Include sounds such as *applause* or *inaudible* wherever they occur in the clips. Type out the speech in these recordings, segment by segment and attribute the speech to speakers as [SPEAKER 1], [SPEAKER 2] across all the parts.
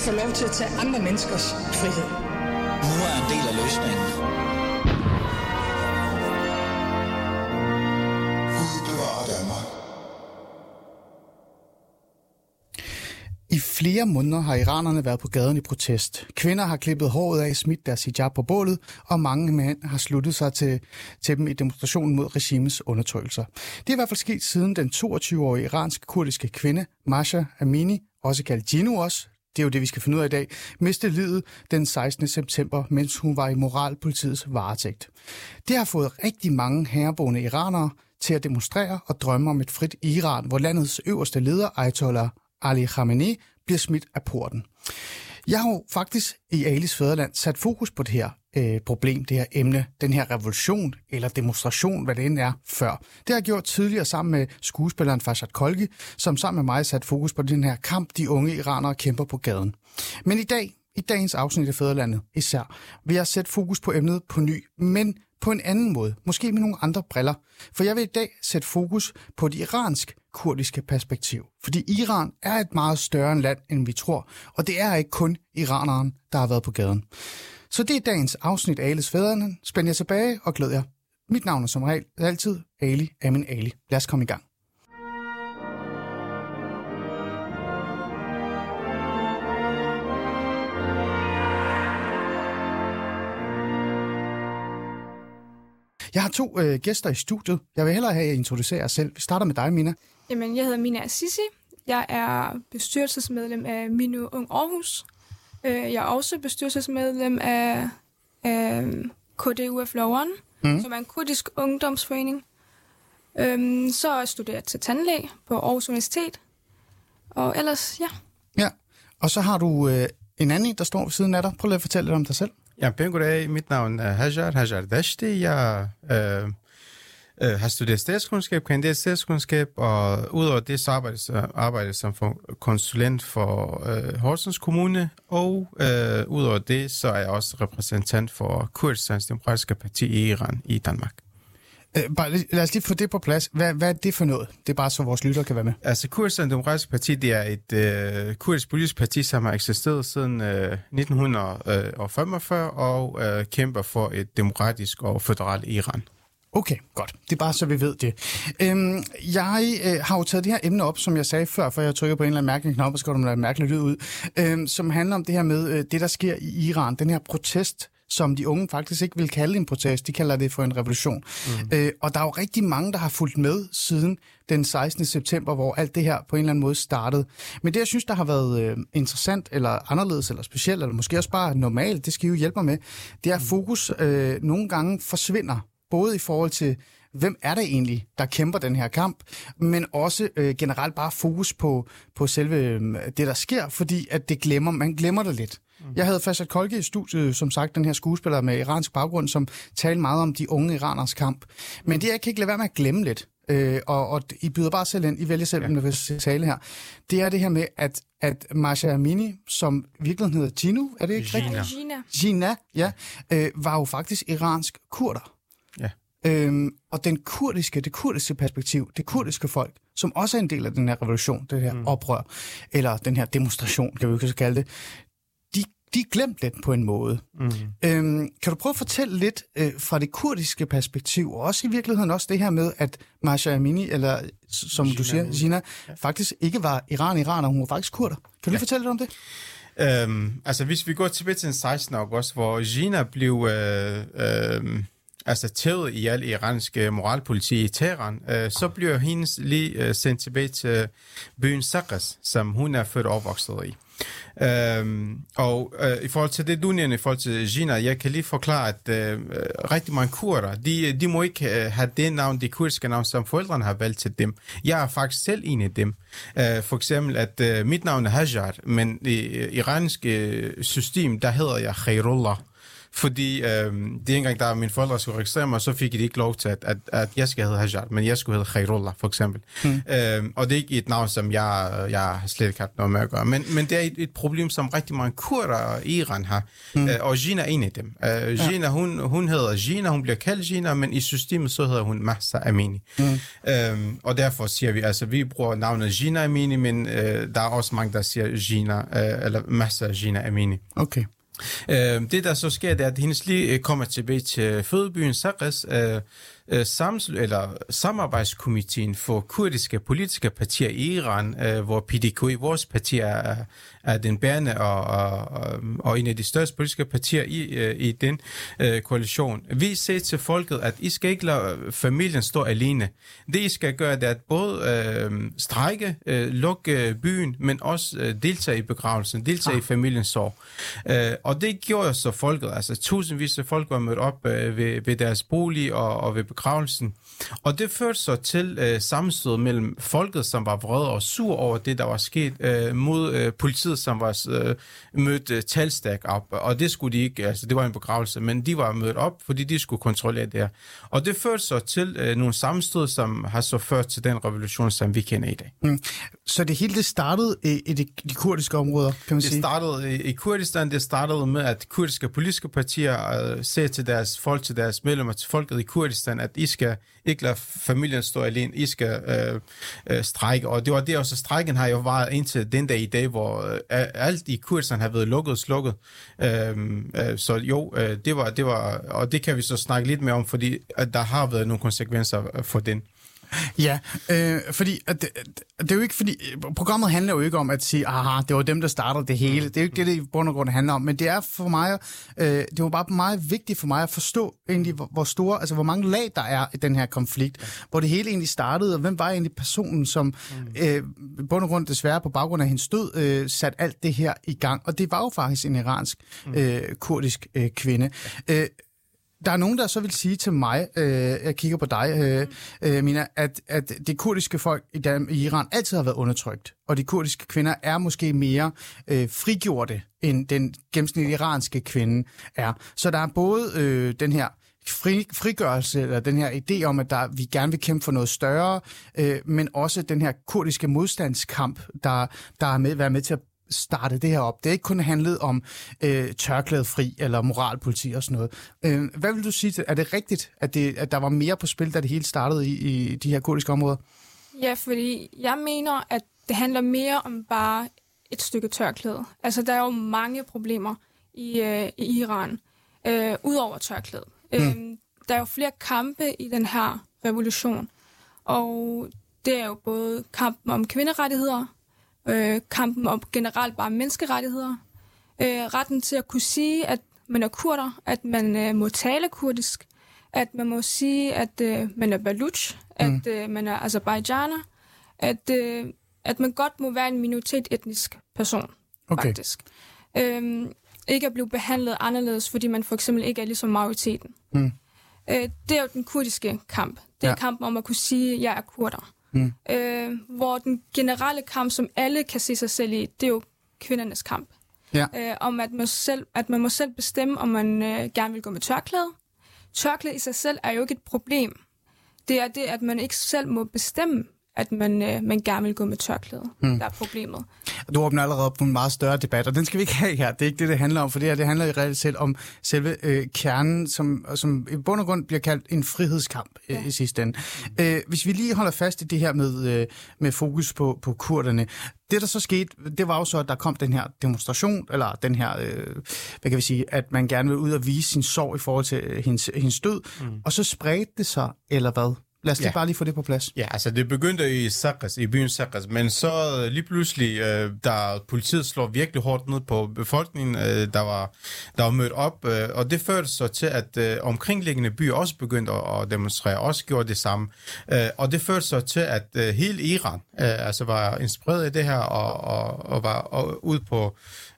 [SPEAKER 1] få lov til at tage andre menneskers frihed.
[SPEAKER 2] Nu er en del af løsningen.
[SPEAKER 3] I flere måneder har iranerne været på gaden i protest. Kvinder har klippet håret af, smidt deres hijab på bålet, og mange mænd har sluttet sig til, til dem i demonstrationen mod regimets undertrykkelser. Det er i hvert fald sket siden den 22-årige iransk-kurdiske kvinde, Masha Amini, også kaldt Gino også, det er jo det, vi skal finde ud af i dag, mistede livet den 16. september, mens hun var i moralpolitiets varetægt. Det har fået rigtig mange herboende iranere til at demonstrere og drømme om et frit Iran, hvor landets øverste leder, Ayatollah Ali Khamenei, bliver smidt af porten. Jeg har jo faktisk i Alis Fæderland sat fokus på det her øh, problem, det her emne, den her revolution eller demonstration, hvad det end er, før. Det har jeg gjort tidligere sammen med skuespilleren Farshad Kolgi, som sammen med mig sat fokus på den her kamp, de unge iranere kæmper på gaden. Men i dag, i dagens afsnit af Fæderlandet især, vil jeg sætte fokus på emnet på ny, men på en anden måde, måske med nogle andre briller. For jeg vil i dag sætte fokus på de iransk kurdiske perspektiv. Fordi Iran er et meget større land, end vi tror, og det er ikke kun iraneren, der har været på gaden. Så det er dagens afsnit af Ales Fædrene. Spænd jer tilbage og glæd jer. Mit navn er som regel altid Ali Amin Ali. Lad os komme i gang. Jeg har to øh, gæster i studiet. Jeg vil hellere have jer introducere jer selv. Vi starter med dig, Mina.
[SPEAKER 4] Jamen, jeg hedder Mina Sissi. Jeg er bestyrelsesmedlem af Minu Ung Aarhus. Øh, Jeg er også bestyrelsesmedlem af, af KDUF Loveren, mm. som er en kurdisk ungdomsforening. Øhm, Så jeg studeret til tandlæge på Aarhus Universitet. Og ellers, ja.
[SPEAKER 3] Ja, og så har du øh, en anden, der står ved siden af dig. Prøv lige at fortælle lidt om dig selv.
[SPEAKER 5] Ja, pænt goddag. Mit navn er eh, Hajar, Hajar Dashti. Jeg øh, øh, eh, har studeret statskundskab, kandidat statskundskab, og udover det så arbejder jeg eh, arbejder som for konsulent for øh, Horsens Kommune, og øh, udover det så er jeg også repræsentant for Kurdistans Demokratiske Parti i Iran i Danmark.
[SPEAKER 3] Øh, bare, lad os lige få det på plads. Hvad, hvad er det for noget? Det er bare så vores lytter kan være med.
[SPEAKER 5] Altså, Kurdistan Demokratiske Parti, det er et øh, kurdisk politisk parti, som har eksisteret siden øh, 1945 og øh, kæmper for et demokratisk og føderalt Iran.
[SPEAKER 3] Okay, godt. Det er bare så vi ved det. Øhm, jeg øh, har jo taget det her emne op, som jeg sagde før, for jeg trykker på en eller anden mærkelig knap, og så går der noget mærkeligt lyd ud, øhm, som handler om det her med øh, det, der sker i Iran. Den her protest, som de unge faktisk ikke vil kalde en protest. De kalder det for en revolution. Mm. Øh, og der er jo rigtig mange, der har fulgt med siden den 16. september, hvor alt det her på en eller anden måde startede. Men det, jeg synes, der har været øh, interessant, eller anderledes, eller specielt, eller måske også bare normalt, det skal I jo hjælpe mig med, det er, at fokus øh, nogle gange forsvinder både i forhold til, hvem er det egentlig, der kæmper den her kamp, men også øh, generelt bare fokus på, på selve øh, det, der sker, fordi at det glemmer, man glemmer det lidt. Mm. Jeg havde Fasad Kolke i studiet, som sagt, den her skuespiller med iransk baggrund, som talte meget om de unge iraners kamp. Men det, jeg kan ikke lade være med at glemme lidt, øh, og, og I byder bare selv ind, I vælger selv, ja. vil tale her, det er det her med, at, at Masha Amini, som i virkeligheden hedder Gino, er det ikke rigtigt?
[SPEAKER 5] Gina.
[SPEAKER 4] Gina.
[SPEAKER 3] Gina, ja, øh, var jo faktisk iransk kurder.
[SPEAKER 5] Ja.
[SPEAKER 3] Øhm, og den kurdiske, det kurdiske perspektiv, det kurdiske folk, som også er en del af den her revolution, det her mm. oprør, eller den her demonstration, kan vi jo så kalde det, de, er glemt lidt på en måde. Mm. Øhm, kan du prøve at fortælle lidt øh, fra det kurdiske perspektiv, og også i virkeligheden også det her med, at Masha Amini, eller som Gina, du siger, Gina, ja. faktisk ikke var iran-iraner, hun var faktisk kurder. Kan du lige
[SPEAKER 5] Ja.
[SPEAKER 3] fortælle lidt om det?
[SPEAKER 5] Øhm, altså, hvis vi går tilbage til den 16. august, hvor Gina blev øh, øh, altså tævet i al iranske moralpoliti i Teheran, øh, så bliver hendes lige øh, sendt tilbage til byen Saqqas, som hun er født og opvokset i. Øhm, og øh, i forhold til det, du nævner i forhold til Gina, jeg kan lige forklare, at øh, øh, rigtig mange kurder, de, de må ikke øh, have det navn, det kurdiske navn, som forældrene har valgt til dem. Jeg er faktisk selv en af dem. Øh, for eksempel, at øh, mit navn er Hajar, men i øh, iranske øh, system, der hedder jeg Khairullah fordi øh, det engang, der mine forældre skulle registrere mig, så fik de ikke lov til, at, at, at jeg skal hedde Hajar, men jeg skulle hedde Khairullah, for eksempel. Mm. Øh, og det er ikke et navn, som jeg, jeg slet ikke haft noget med at gøre. Men, men det er et, et problem, som rigtig mange kurder i Iran har. Mm. Øh, og Gina er en af dem. Øh, Gina, ja. hun, hun hedder Gina, hun bliver kaldt Gina, men i systemet så hedder hun Mahsa Amini. Mm. Øh, og derfor siger vi, altså vi bruger navnet Gina Amini, men øh, der er også mange, der siger Gina, øh, eller Mahsa Gina Amini.
[SPEAKER 3] Okay.
[SPEAKER 5] Øh, det, der så sker, det er, at hendes lige øh, kommer tilbage til fødebyen Sagres, øh, øh, eller samarbejdskomiteen for kurdiske politiske partier i Iran, øh, hvor PDK, vores parti, er, er den bærende og, og, og en af de største politiske partier i, øh, i den øh, koalition. Vi siger til folket, at I skal ikke lade familien stå alene. Det I skal gøre, det er at både øh, strække, øh, lukke byen, men også øh, deltage i begravelsen, deltage ah. i familiens sorg. Øh, og det gjorde så folket, altså tusindvis af folk var mødt op øh, ved, ved deres bolig og, og ved begravelsen. Og det førte så til øh, sammenstød mellem folket, som var vrede og sur over det, der var sket, øh, mod øh, politiet, som var øh, mødt øh, talstak op. Og det skulle de ikke, altså det var en begravelse, men de var mødt op, fordi de skulle kontrollere det her. Og det førte så til øh, nogle sammenstød, som har så ført til den revolution, som vi kender i dag. Mm.
[SPEAKER 3] Så det hele det startede i, i de, de kurdiske områder, kan man
[SPEAKER 5] det
[SPEAKER 3] sige?
[SPEAKER 5] Det startede i, i Kurdistan, det startede med, at kurdiske politiske partier øh, sagde til deres folk, til deres medlemmer, til folket i Kurdistan, at I skal ikke lade familien stå alene, I skal øh, øh, strække. Og det var det også, strækken har jo varet indtil den dag i dag, hvor øh, alt i kursen har været lukket og slukket. Øh, øh, så jo, øh, det var, det var, og det kan vi så snakke lidt mere om, fordi at der har været nogle konsekvenser for den. *laughs*
[SPEAKER 3] Ja, øh, fordi at det, det er jo ikke fordi, programmet handler jo ikke om at sige, aha, det var dem, der startede det hele. Det er jo ikke det, det i bund og grund handler om, men det er for mig, øh, det var bare meget vigtigt for mig at forstå egentlig, hvor, hvor store, altså hvor mange lag der er i den her konflikt, hvor det hele egentlig startede, og hvem var egentlig personen, som mm. øh, i bund og grund desværre på baggrund af hendes død, øh, satte alt det her i gang. Og det var jo faktisk en iransk, mm. øh, kurdisk øh, kvinde. Øh, der er nogen, der så vil sige til mig, øh, jeg kigger på dig, øh, øh, Mina, at, at det kurdiske folk i, Dan- i Iran altid har været undertrykt, og de kurdiske kvinder er måske mere øh, frigjorte, end den gennemsnitlige iranske kvinde er. Så der er både øh, den her fri, frigørelse, eller den her idé om, at der, vi gerne vil kæmpe for noget større, øh, men også den her kurdiske modstandskamp, der, der er med, været med til at startet det her op. Det er ikke kun handlet om øh, tørklædefri eller moralpoliti og sådan noget. Øh, hvad vil du sige til, er det rigtigt, at, det, at der var mere på spil, da det hele startede i, i de her kurdiske områder?
[SPEAKER 4] Ja, fordi jeg mener, at det handler mere om bare et stykke tørklæde. Altså, der er jo mange problemer i, øh, i Iran, øh, udover tørklæde. Mm. Øh, der er jo flere kampe i den her revolution, og det er jo både kampen om kvinderettigheder, øh, kampen om generelt bare menneskerettigheder, øh, retten til at kunne sige, at man er kurder, at man øh, må tale kurdisk, at man må sige, at øh, man er baluch, mm. at øh, man er azerbaijaner, at, øh, at man godt må være en minoritet etnisk person, okay. faktisk. Øh, ikke at blive behandlet anderledes, fordi man for eksempel ikke er ligesom majoriteten. Mm. Øh, det er jo den kurdiske kamp. Det er ja. kampen om at kunne sige, at jeg er kurder. Mm. Øh, hvor den generelle kamp, som alle kan se sig selv i, det er jo kvindernes kamp. Ja. Øh, om at man, selv, at man må selv bestemme, om man øh, gerne vil gå med tørklæde. Tørklæde i sig selv er jo ikke et problem. Det er det, at man ikke selv må bestemme, at man, øh, man gerne vil gå med tørklæde. Mm. Der er problemet.
[SPEAKER 3] Du åbner allerede op på en meget større debat, og den skal vi ikke have her. Det er ikke det, det handler om, for det her det handler i realiteten om selve øh, kernen, som, som i bund og grund bliver kaldt en frihedskamp øh, ja. i sidste ende. Mm. Øh, hvis vi lige holder fast i det her med, øh, med fokus på, på kurderne. Det, der så skete, det var jo så, at der kom den her demonstration, eller den her, øh, hvad kan vi sige, at man gerne vil ud og vise sin sorg i forhold til øh, hendes, hendes død, mm. og så spredte det sig, eller hvad? Lad os lige ja. bare lige få det på plads.
[SPEAKER 5] Ja, altså det begyndte i Sakres, i byen Sakres, men så lige pludselig, øh, der politiet slår virkelig hårdt ned på befolkningen, øh, der, var, der var mødt op, øh, og det førte så til, at øh, omkringliggende byer også begyndte at, at demonstrere, også gjorde det samme. Øh, og det førte så til, at øh, hele Iran øh, altså var inspireret af det her, og, og, og var og, ud på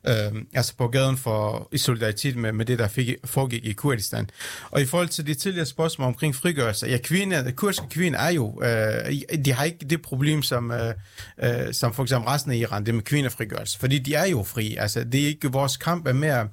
[SPEAKER 5] øh, altså på gaden for i solidaritet med, med det, der fik, foregik i Kurdistan. Og i forhold til de tidligere spørgsmål omkring frigørelse, ja, kvinder, kurdiske kvinder er jo, øh, de har ikke det problem, som, øh, øh, som for eksempel resten af Iran, det med kvinderfrigørelse, fordi de er jo fri. Altså, det er ikke vores kamp er mere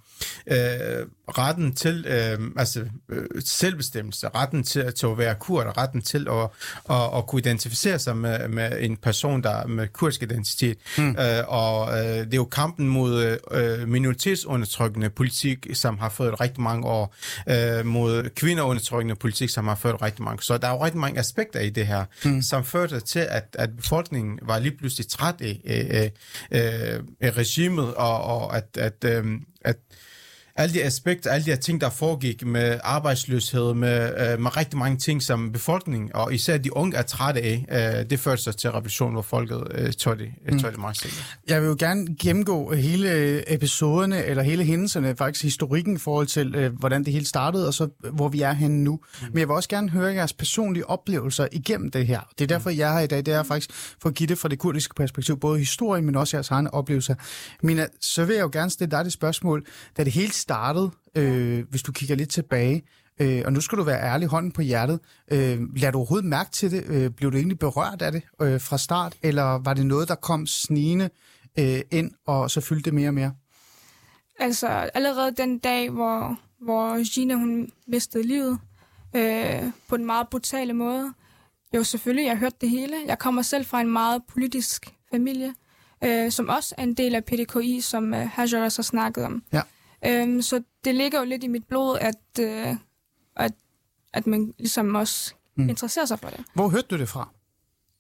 [SPEAKER 5] øh, retten til øh, altså, øh, selvbestemmelse, retten til, til at være kurd, retten til at, at, at kunne identificere sig med, med en person, der med kurdisk identitet. Mm. Øh, og øh, det er jo kampen mod øh, minoritetsundertrykkende politik, som har fået rigtig mange år, øh, mod kvinderundertrykkende politik, som har ført rigtig mange. Så der er jo rigtig mange aspekter i det her, mm. som førte til, at, at befolkningen var lige pludselig træt af, af, af, af regimet, og, og at, at, øh, at alle de aspekter, alle de her ting, der foregik med arbejdsløshed, med, øh, med rigtig mange ting, som befolkningen, og især de unge, er trætte af. Øh, det førte sig til revolution, hvor folket øh, tog det, mm. tog det meget sikkert.
[SPEAKER 3] Jeg vil jo gerne gennemgå hele episoderne, eller hele hændelserne, faktisk historikken i forhold til, øh, hvordan det hele startede, og så hvor vi er henne nu. Mm. Men jeg vil også gerne høre jeres personlige oplevelser igennem det her. Det er derfor, jeg er her i dag. Det er faktisk for at give det fra det kurdiske perspektiv, både historien, men også jeres egne oplevelser. Mina, så vil jeg jo gerne stille dig det spørgsmål, da det hele startede, øh, hvis du kigger lidt tilbage, øh, og nu skal du være ærlig, hånden på hjertet, øh, lader du overhovedet mærke til det? Øh, blev du egentlig berørt af det øh, fra start, eller var det noget, der kom snigende øh, ind, og så fyldte det mere og mere?
[SPEAKER 4] Altså, allerede den dag, hvor, hvor Gina hun mistede livet, øh, på en meget brutale måde, jo selvfølgelig, jeg har hørt det hele. Jeg kommer selv fra en meget politisk familie, øh, som også er en del af PDKI, som øh, Hajar også har snakket om.
[SPEAKER 3] Ja.
[SPEAKER 4] Øhm, så det ligger jo lidt i mit blod, at, øh, at, at man ligesom også mm. interesserer sig for det.
[SPEAKER 3] Hvor hørte du det fra?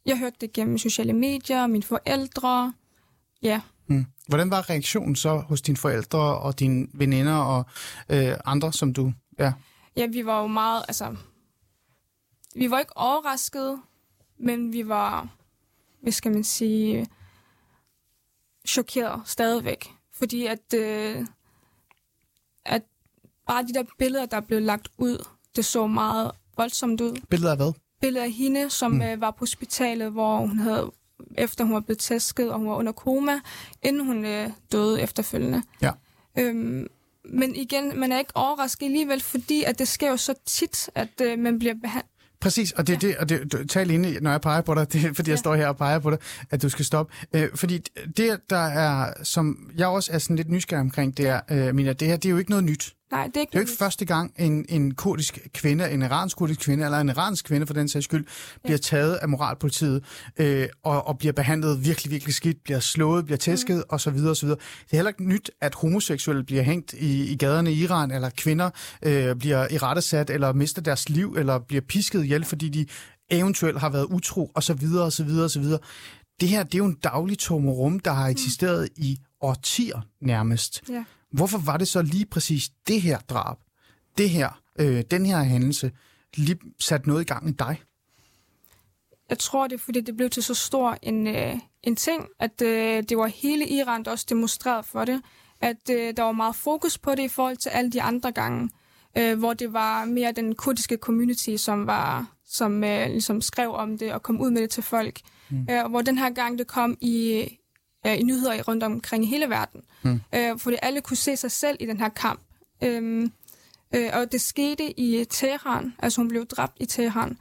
[SPEAKER 4] Jeg hørte det gennem sociale medier, mine forældre. Ja.
[SPEAKER 3] Mm. Hvordan var reaktionen så hos dine forældre og dine veninder og øh, andre, som du... Ja.
[SPEAKER 4] ja, vi var jo meget... Altså, vi var ikke overraskede, men vi var, hvad skal man sige, chokeret stadigvæk. Fordi at... Øh, bare de der billeder, der blev lagt ud, det så meget voldsomt ud.
[SPEAKER 3] Billeder af hvad?
[SPEAKER 4] Billeder af hende, som mm. øh, var på hospitalet, hvor hun havde, efter hun var blevet tæsket, og hun var under koma, inden hun øh, døde efterfølgende.
[SPEAKER 3] Ja.
[SPEAKER 4] Øhm, men igen, man er ikke overrasket alligevel, fordi at det sker jo så tit, at øh, man bliver behandlet
[SPEAKER 3] Præcis, og det er ja. det, og det, du, tal ind, når jeg peger på dig, *laughs* det er, fordi jeg ja. står her og peger på dig, at du skal stoppe. Øh, fordi det, der er, som jeg også er sådan lidt nysgerrig omkring, det er, øh, Mina, det her, det er jo ikke noget nyt.
[SPEAKER 4] Nej, det er ikke,
[SPEAKER 3] det er ikke første gang, en, en kurdisk kvinde, en iransk kurdisk kvinde, eller en iransk kvinde for den sags skyld, bliver taget af moralpolitiet øh, og, og bliver behandlet virkelig, virkelig skidt, bliver slået, bliver tæsket mm. osv. osv. Det er heller ikke nyt, at homoseksuelle bliver hængt i, i gaderne i Iran, eller kvinder øh, bliver i rettesat, eller mister deres liv, eller bliver pisket ihjel, fordi de eventuelt har været utro, osv. osv. osv. Det her, det er jo en daglig rum, der har mm. eksisteret mm. i årtier nærmest.
[SPEAKER 4] Ja.
[SPEAKER 3] Hvorfor var det så lige præcis det her drab, det her, øh, den her hændelse, lige sat noget i gang i dig?
[SPEAKER 4] Jeg tror, det er, fordi det blev til så stor en, øh, en ting, at øh, det var hele Iran, der også demonstrerede for det. At øh, der var meget fokus på det i forhold til alle de andre gange, øh, hvor det var mere den kurdiske community, som var som øh, ligesom skrev om det og kom ud med det til folk. Mm. Øh, hvor den her gang det kom i, øh, i nyheder rundt omkring i hele verden. Mm. Øh, fordi alle kunne se sig selv i den her kamp. Øhm, øh, og det skete i Teheran, altså hun blev dræbt i Teheran.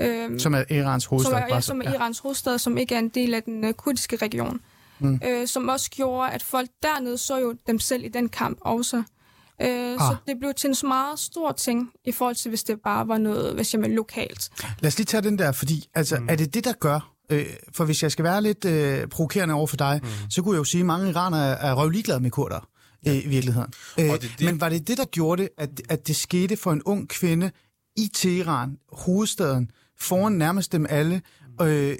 [SPEAKER 3] Øhm, som er Irans hovedstad?
[SPEAKER 4] Som er, ja, som er ja. Irans hovedstad, som ikke er en del af den uh, kurdiske region. Mm. Øh, som også gjorde, at folk dernede så jo dem selv i den kamp også. Øh, ah. Så det blev til en meget stor ting, i forhold til, hvis det bare var noget, hvis jeg lokalt.
[SPEAKER 3] Lad os lige tage den der, fordi altså, mm. er det det, der gør, Øh, for hvis jeg skal være lidt øh, provokerende over for dig, mm. så kunne jeg jo sige, at mange iranere er røvligeglade med kurder ja. øh, i virkeligheden. Øh, det, det... Men var det det, der gjorde det, at, at det skete for en ung kvinde i Teheran, hovedstaden, foran nærmest dem alle, øh, øh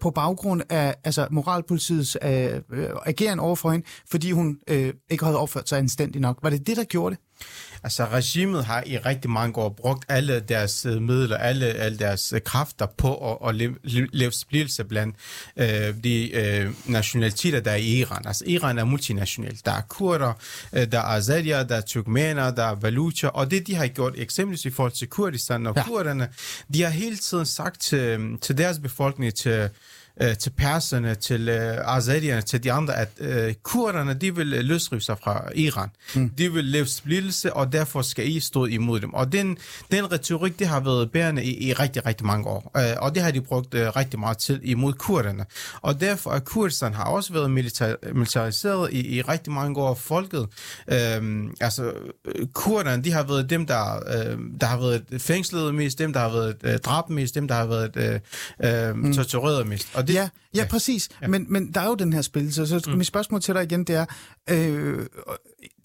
[SPEAKER 3] på baggrund af altså, moralpolitiets øh, øh, ageren over for hende, fordi hun øh, ikke havde opført sig anstændigt nok. Var det det, der gjorde det?
[SPEAKER 5] Altså, regimet har i rigtig mange år brugt alle deres øh, midler, alle, alle deres øh, kræfter på at, at leve, leve splittelse blandt øh, de øh, nationaliteter, der er i Iran. Altså, Iran er multinational. Der er kurder, øh, der er azerier, der er turkmener, der er valucher, og det, de har gjort eksempelvis i forhold til Kurdistan og ja. kurderne, de har hele tiden sagt til, til deres befolkning, til øh, til perserne, til øh, azadierne, til de andre, at øh, kurderne, de vil øh, løsrive sig fra Iran. Mm. De vil leve splittelse, og derfor skal I stå imod dem. Og den, den retorik, det har været bærende i, i rigtig, rigtig mange år. Øh, og det har de brugt øh, rigtig meget til imod kurderne. Og derfor er Kurdistan har også været militar, militariseret i, i rigtig mange år. Folket, øh, altså kurderne, de har været dem, der, øh, der har været fængslet mest, dem, der har været øh, dræbt mest, dem, der har været øh, øh, mm. tortureret mest.
[SPEAKER 3] Og det, ja, ja, præcis. Ja. Men, men der er jo den her spillelse, så mm. mit spørgsmål til dig igen, det er, øh,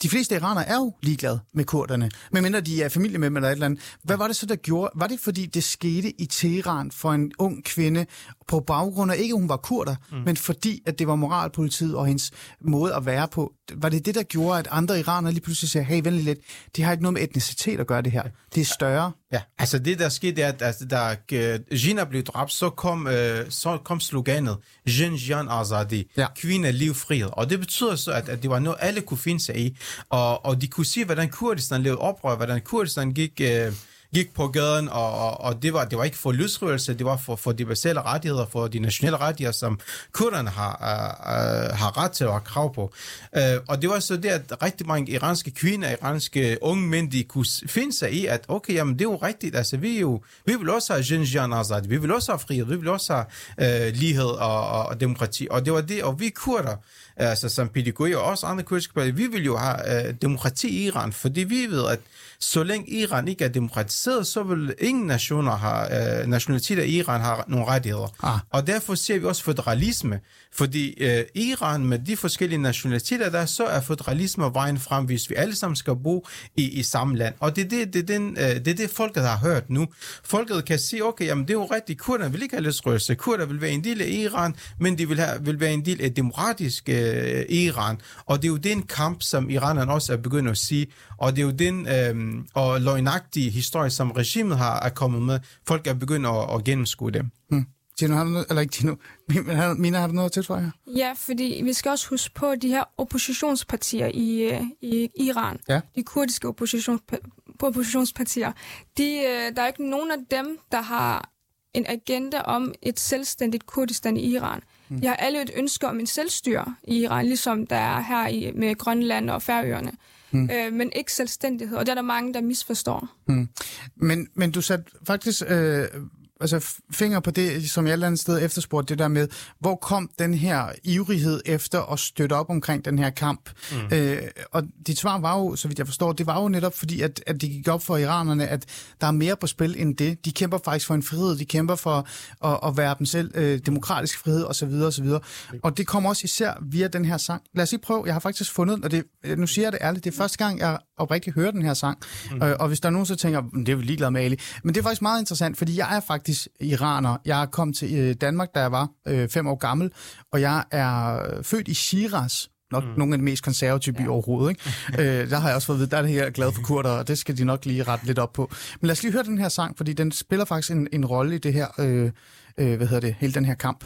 [SPEAKER 3] de fleste iranere er jo ligeglade med kurderne, medmindre de er familie med dem eller et eller andet. Hvad var det så, der gjorde? Var det, fordi det skete i Teheran for en ung kvinde på baggrund af, ikke hun var kurder, mm. men fordi, at det var moralpolitiet og hendes måde at være på? Var det det, der gjorde, at andre iranere lige pludselig siger, hey, vent lidt, det har ikke noget med etnicitet at gøre det her. Det er større.
[SPEAKER 5] Ja, altså det, der skete, er, at altså, da Gina blev dræbt, så kom, øh, så kom sloganet, Jin Jan Azadi, ja. kvinde, liv, frihed. Og det betyder så, at, at det var noget, alle kunne finde sig i. Og, og de kunne se, hvordan Kurdistan levede oprør, hvordan Kurdistan gik... Øh, gik på gaden, og, og, og det, var, det var ikke for løsrivelse, det var for, for de basale rettigheder, for de nationale rettigheder, som kurderne har, uh, har ret til og har krav på. Uh, og det var så det, at rigtig mange iranske kvinder, iranske unge mænd, de kunne finde sig i, at okay, jamen det er jo rigtigt, altså vi, jo, vi vil også have Jinjian Azad, vi vil også have frihed, vi vil også have uh, lighed og, og, og demokrati, og det var det, og vi kurder, altså som PDK og også andre kurdiske partier, vi vil jo have uh, demokrati i Iran, fordi vi ved, at så længe Iran ikke er demokratiseret, så vil ingen nationer have, øh, nationaliteter i Iran har nogle rettigheder. Ah. Og derfor ser vi også federalisme, fordi øh, Iran med de forskellige nationaliteter der, så er federalisme vejen frem, hvis vi alle sammen skal bo i, i samme land. Og det er det, det, er den, øh, det, er det folket har hørt nu. Folket kan sige, okay, jamen det er jo rigtigt, kurderne vil ikke have løsrøvelse. Kurder vil være en del af Iran, men de vil, have, vil være en del af demokratisk øh, Iran. Og det er jo den kamp, som iranerne også er begyndt at sige, og det er jo den øh, og løgnagtige historie, som regimet har er kommet med. Folk er begyndt at, at gennemskue dem. Hmm.
[SPEAKER 3] Tino, har du noget, eller ikke Tino, Mina, har du noget til, tror jeg?
[SPEAKER 4] Ja, fordi vi skal også huske på de her oppositionspartier i, øh, i Iran, ja. de kurdiske oppositionspa- oppositionspartier, de, øh, der er ikke nogen af dem, der har en agenda om et selvstændigt Kurdistan i Iran. Mm. De har alle et ønske om en selvstyre i Iran, ligesom der er her i, med Grønland og Færøerne mm. øh, men ikke selvstændighed, og det er der mange, der misforstår. Mm.
[SPEAKER 3] Men, men du satte faktisk øh, altså finger på det, som jeg et eller andet sted efterspurgte, det der med, hvor kom den her ivrighed efter at støtte op omkring den her kamp? Mm. Øh, og dit svar var jo, så vidt jeg forstår, det var jo netop fordi, at, at det gik op for iranerne, at der er mere på spil end det. De kæmper faktisk for en frihed, de kæmper for at, at være dem selv, øh, demokratisk frihed osv. osv. Og det kommer også især via den her sang. Lad os lige prøve, jeg har faktisk fundet, og det, nu siger jeg det ærligt, det er første gang, jeg oprigtigt hører den her sang. Mm. Øh, og hvis der er nogen, så tænker, det er vi ligeglade med Ali. Men det er faktisk meget interessant, fordi jeg er faktisk faktisk iraner. Jeg kom til øh, Danmark, da jeg var øh, fem år gammel, og jeg er født i Shiraz, nok mm. nogle af de mest konservative byer ja. overhovedet. Ikke? *laughs* øh, der har jeg også fået at vide, der er det her glad for kurder, og det skal de nok lige rette lidt op på. Men lad os lige høre den her sang, fordi den spiller faktisk en, en rolle i det her, øh, øh, hvad hedder det, hele den her kamp.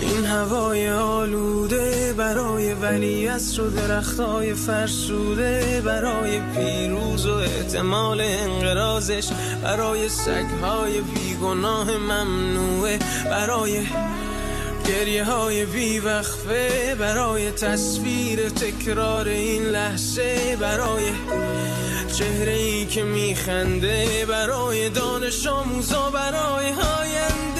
[SPEAKER 6] این هوای آلوده برای ولی و درختای فرسوده برای پیروز و احتمال انقرازش برای سگهای بیگناه ممنوعه برای گریه های بیوقفه برای تصویر تکرار این لحظه برای چهره ای که میخنده برای دانش آموزا برای این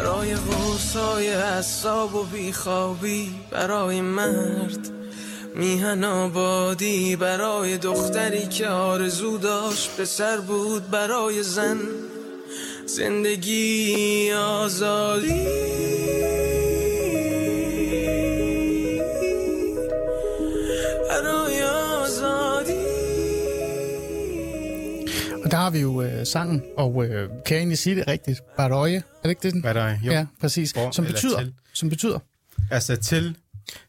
[SPEAKER 6] برای غرصای حساب و بیخوابی برای مرد میهن آبادی برای دختری که آرزو داشت به سر بود برای زن زندگی آزادی.
[SPEAKER 3] Og der har vi jo øh, sangen, og øh, kan jeg egentlig sige det rigtigt? Barøje, er det ikke det? den?
[SPEAKER 5] Barøje, jo.
[SPEAKER 3] Ja, præcis.
[SPEAKER 5] Hvor-
[SPEAKER 3] Som betyder,
[SPEAKER 5] til.
[SPEAKER 3] som betyder,
[SPEAKER 5] Altså til,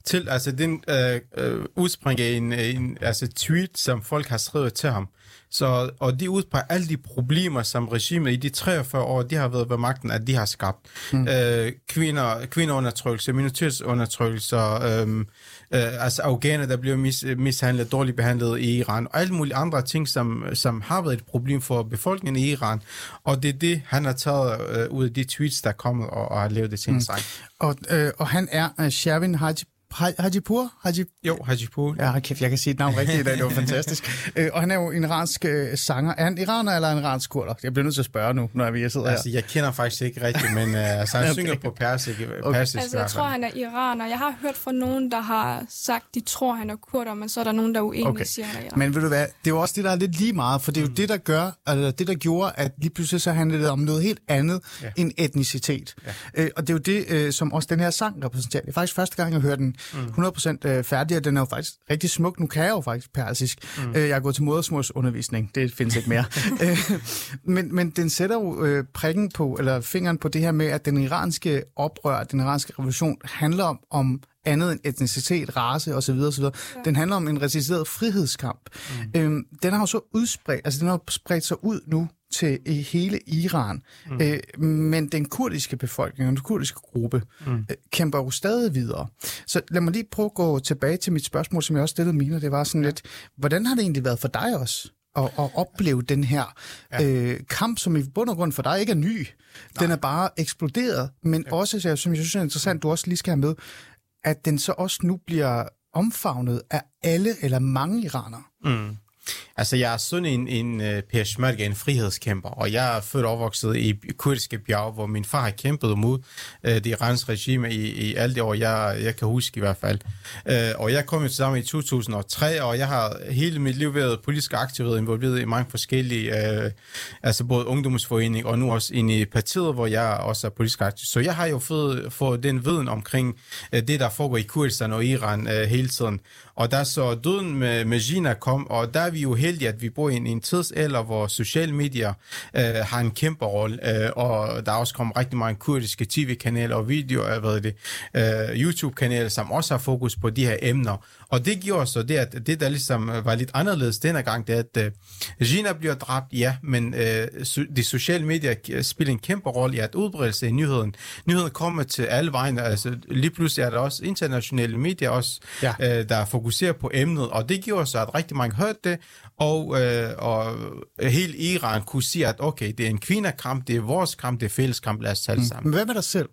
[SPEAKER 5] til altså den øh, øh, udspringer en, en altså tweet, som folk har skrevet til ham. Så, og de udpeger alle de problemer, som regimet i de 43 år, de har været ved magten, at de har skabt. Mm. Øh, kvinder, kvindeundertrykkelse, minoritetsundertrykkelse, øh, øh, altså afghaner, der bliver mis, mishandlet, dårligt behandlet i Iran, og alle mulige andre ting, som, som har været et problem for befolkningen i Iran. Og det er det, han har taget øh, ud af de tweets, der er kommet, og, og har lavet det til en sang.
[SPEAKER 3] og, øh, og han er øh, Shervin Haji, Haj- Hajipur? Haji,
[SPEAKER 5] Jo, Hajipur.
[SPEAKER 3] Ja, kæft, jeg kan sige et navn rigtigt i dag, det var *laughs* fantastisk. Øh, og han er jo en iransk øh, sanger. Er han iraner eller en iransk kurder? Jeg bliver nødt til at spørge nu, når vi sidder
[SPEAKER 5] Altså,
[SPEAKER 3] her.
[SPEAKER 5] jeg kender faktisk ikke rigtigt, men uh, altså, han *laughs*
[SPEAKER 3] Okay.
[SPEAKER 5] synger på persisk,
[SPEAKER 3] Okay.
[SPEAKER 5] persisk
[SPEAKER 4] Altså, jeg tror, han er iraner. Jeg har hørt fra nogen, der har sagt, de tror, han er kurder, men så er der nogen, der er uenige,
[SPEAKER 3] Okay.
[SPEAKER 4] siger, han er iraner.
[SPEAKER 3] Men ved du hvad, det er jo også det, der er lidt lige meget, for det er jo mm. det, der gør, eller det, der gjorde, at lige pludselig så handlede det om noget helt andet ja.
[SPEAKER 5] Ja.
[SPEAKER 3] end etnicitet. Ja. Øh, og det er jo det, øh, som også den her sang repræsenterer. Det er faktisk første gang, jeg hører den 100% øh, færdig, og den er jo faktisk rigtig smuk. Nu kan jeg jo faktisk persisk. Mm. Øh, jeg har gået til modersmålsundervisning, det findes ikke mere. *laughs* Øh, men, men den sætter jo øh, prikken på, eller fingeren på det her med, at den iranske oprør, den iranske revolution, handler om, om andet end etnicitet, race osv. osv. Ja. Den handler om en resisteret frihedskamp. Mm. Øhm, den har jo så udspredt, altså den har spredt sig ud nu til hele Iran. Mm. Øh, men den kurdiske befolkning, den kurdiske gruppe, mm. øh, kæmper jo stadig videre. Så lad mig lige prøve at gå tilbage til mit spørgsmål, som jeg også stillede Mina. Det var sådan lidt, hvordan har det egentlig været for dig også? At, at opleve den her ja. øh, kamp, som i bund og grund for dig ikke er ny. Nej. Den er bare eksploderet, men ja. også, så- som jeg synes er interessant, du også lige skal have med, at den så også nu bliver omfavnet af alle eller mange iranere.
[SPEAKER 5] Mm. Altså, jeg er sådan en, en øh, uh, peshmerga, en frihedskæmper, og jeg er født og opvokset i kurdiske bjerg, hvor min far har kæmpet mod uh, det iranske regime i, i alle de år, jeg, jeg kan huske i hvert fald. Uh, og jeg kom jo til sammen i 2003, og jeg har hele mit liv været politisk aktiv, involveret i mange forskellige, uh, altså både ungdomsforening og nu også ind i partiet, hvor jeg også er politisk aktiv. Så jeg har jo fået, fået den viden omkring uh, det, der foregår i Kurdistan og Iran uh, hele tiden. Og da så døden med, med Gina kom, og der er vi jo heldige, at vi bor i en, en tidsalder, hvor sociale medier øh, har en kæmpe rolle, øh, og der er også kommet rigtig mange kurdiske tv-kanaler og videoer, hvad det, øh, YouTube-kanaler, som også har fokus på de her emner. Og det gjorde så det, at det, der ligesom var lidt anderledes denne gang, det er, at øh, Gina bliver dræbt, ja, men øh, de sociale medier k- spiller en kæmpe rolle i at udbredelse i nyheden. Nyheden kommer til alle vegne, altså lige pludselig er der også internationale medier også,
[SPEAKER 3] Ja.
[SPEAKER 5] øh, der fokuserer på emnet, og det gjorde så, at rigtig mange hørte det, og, øh, og hele Iran kunne sige, at okay, det er en kvindekamp, det er vores kamp, det er fælles kamp, lad os tale sammen.
[SPEAKER 3] Men hvad med dig selv?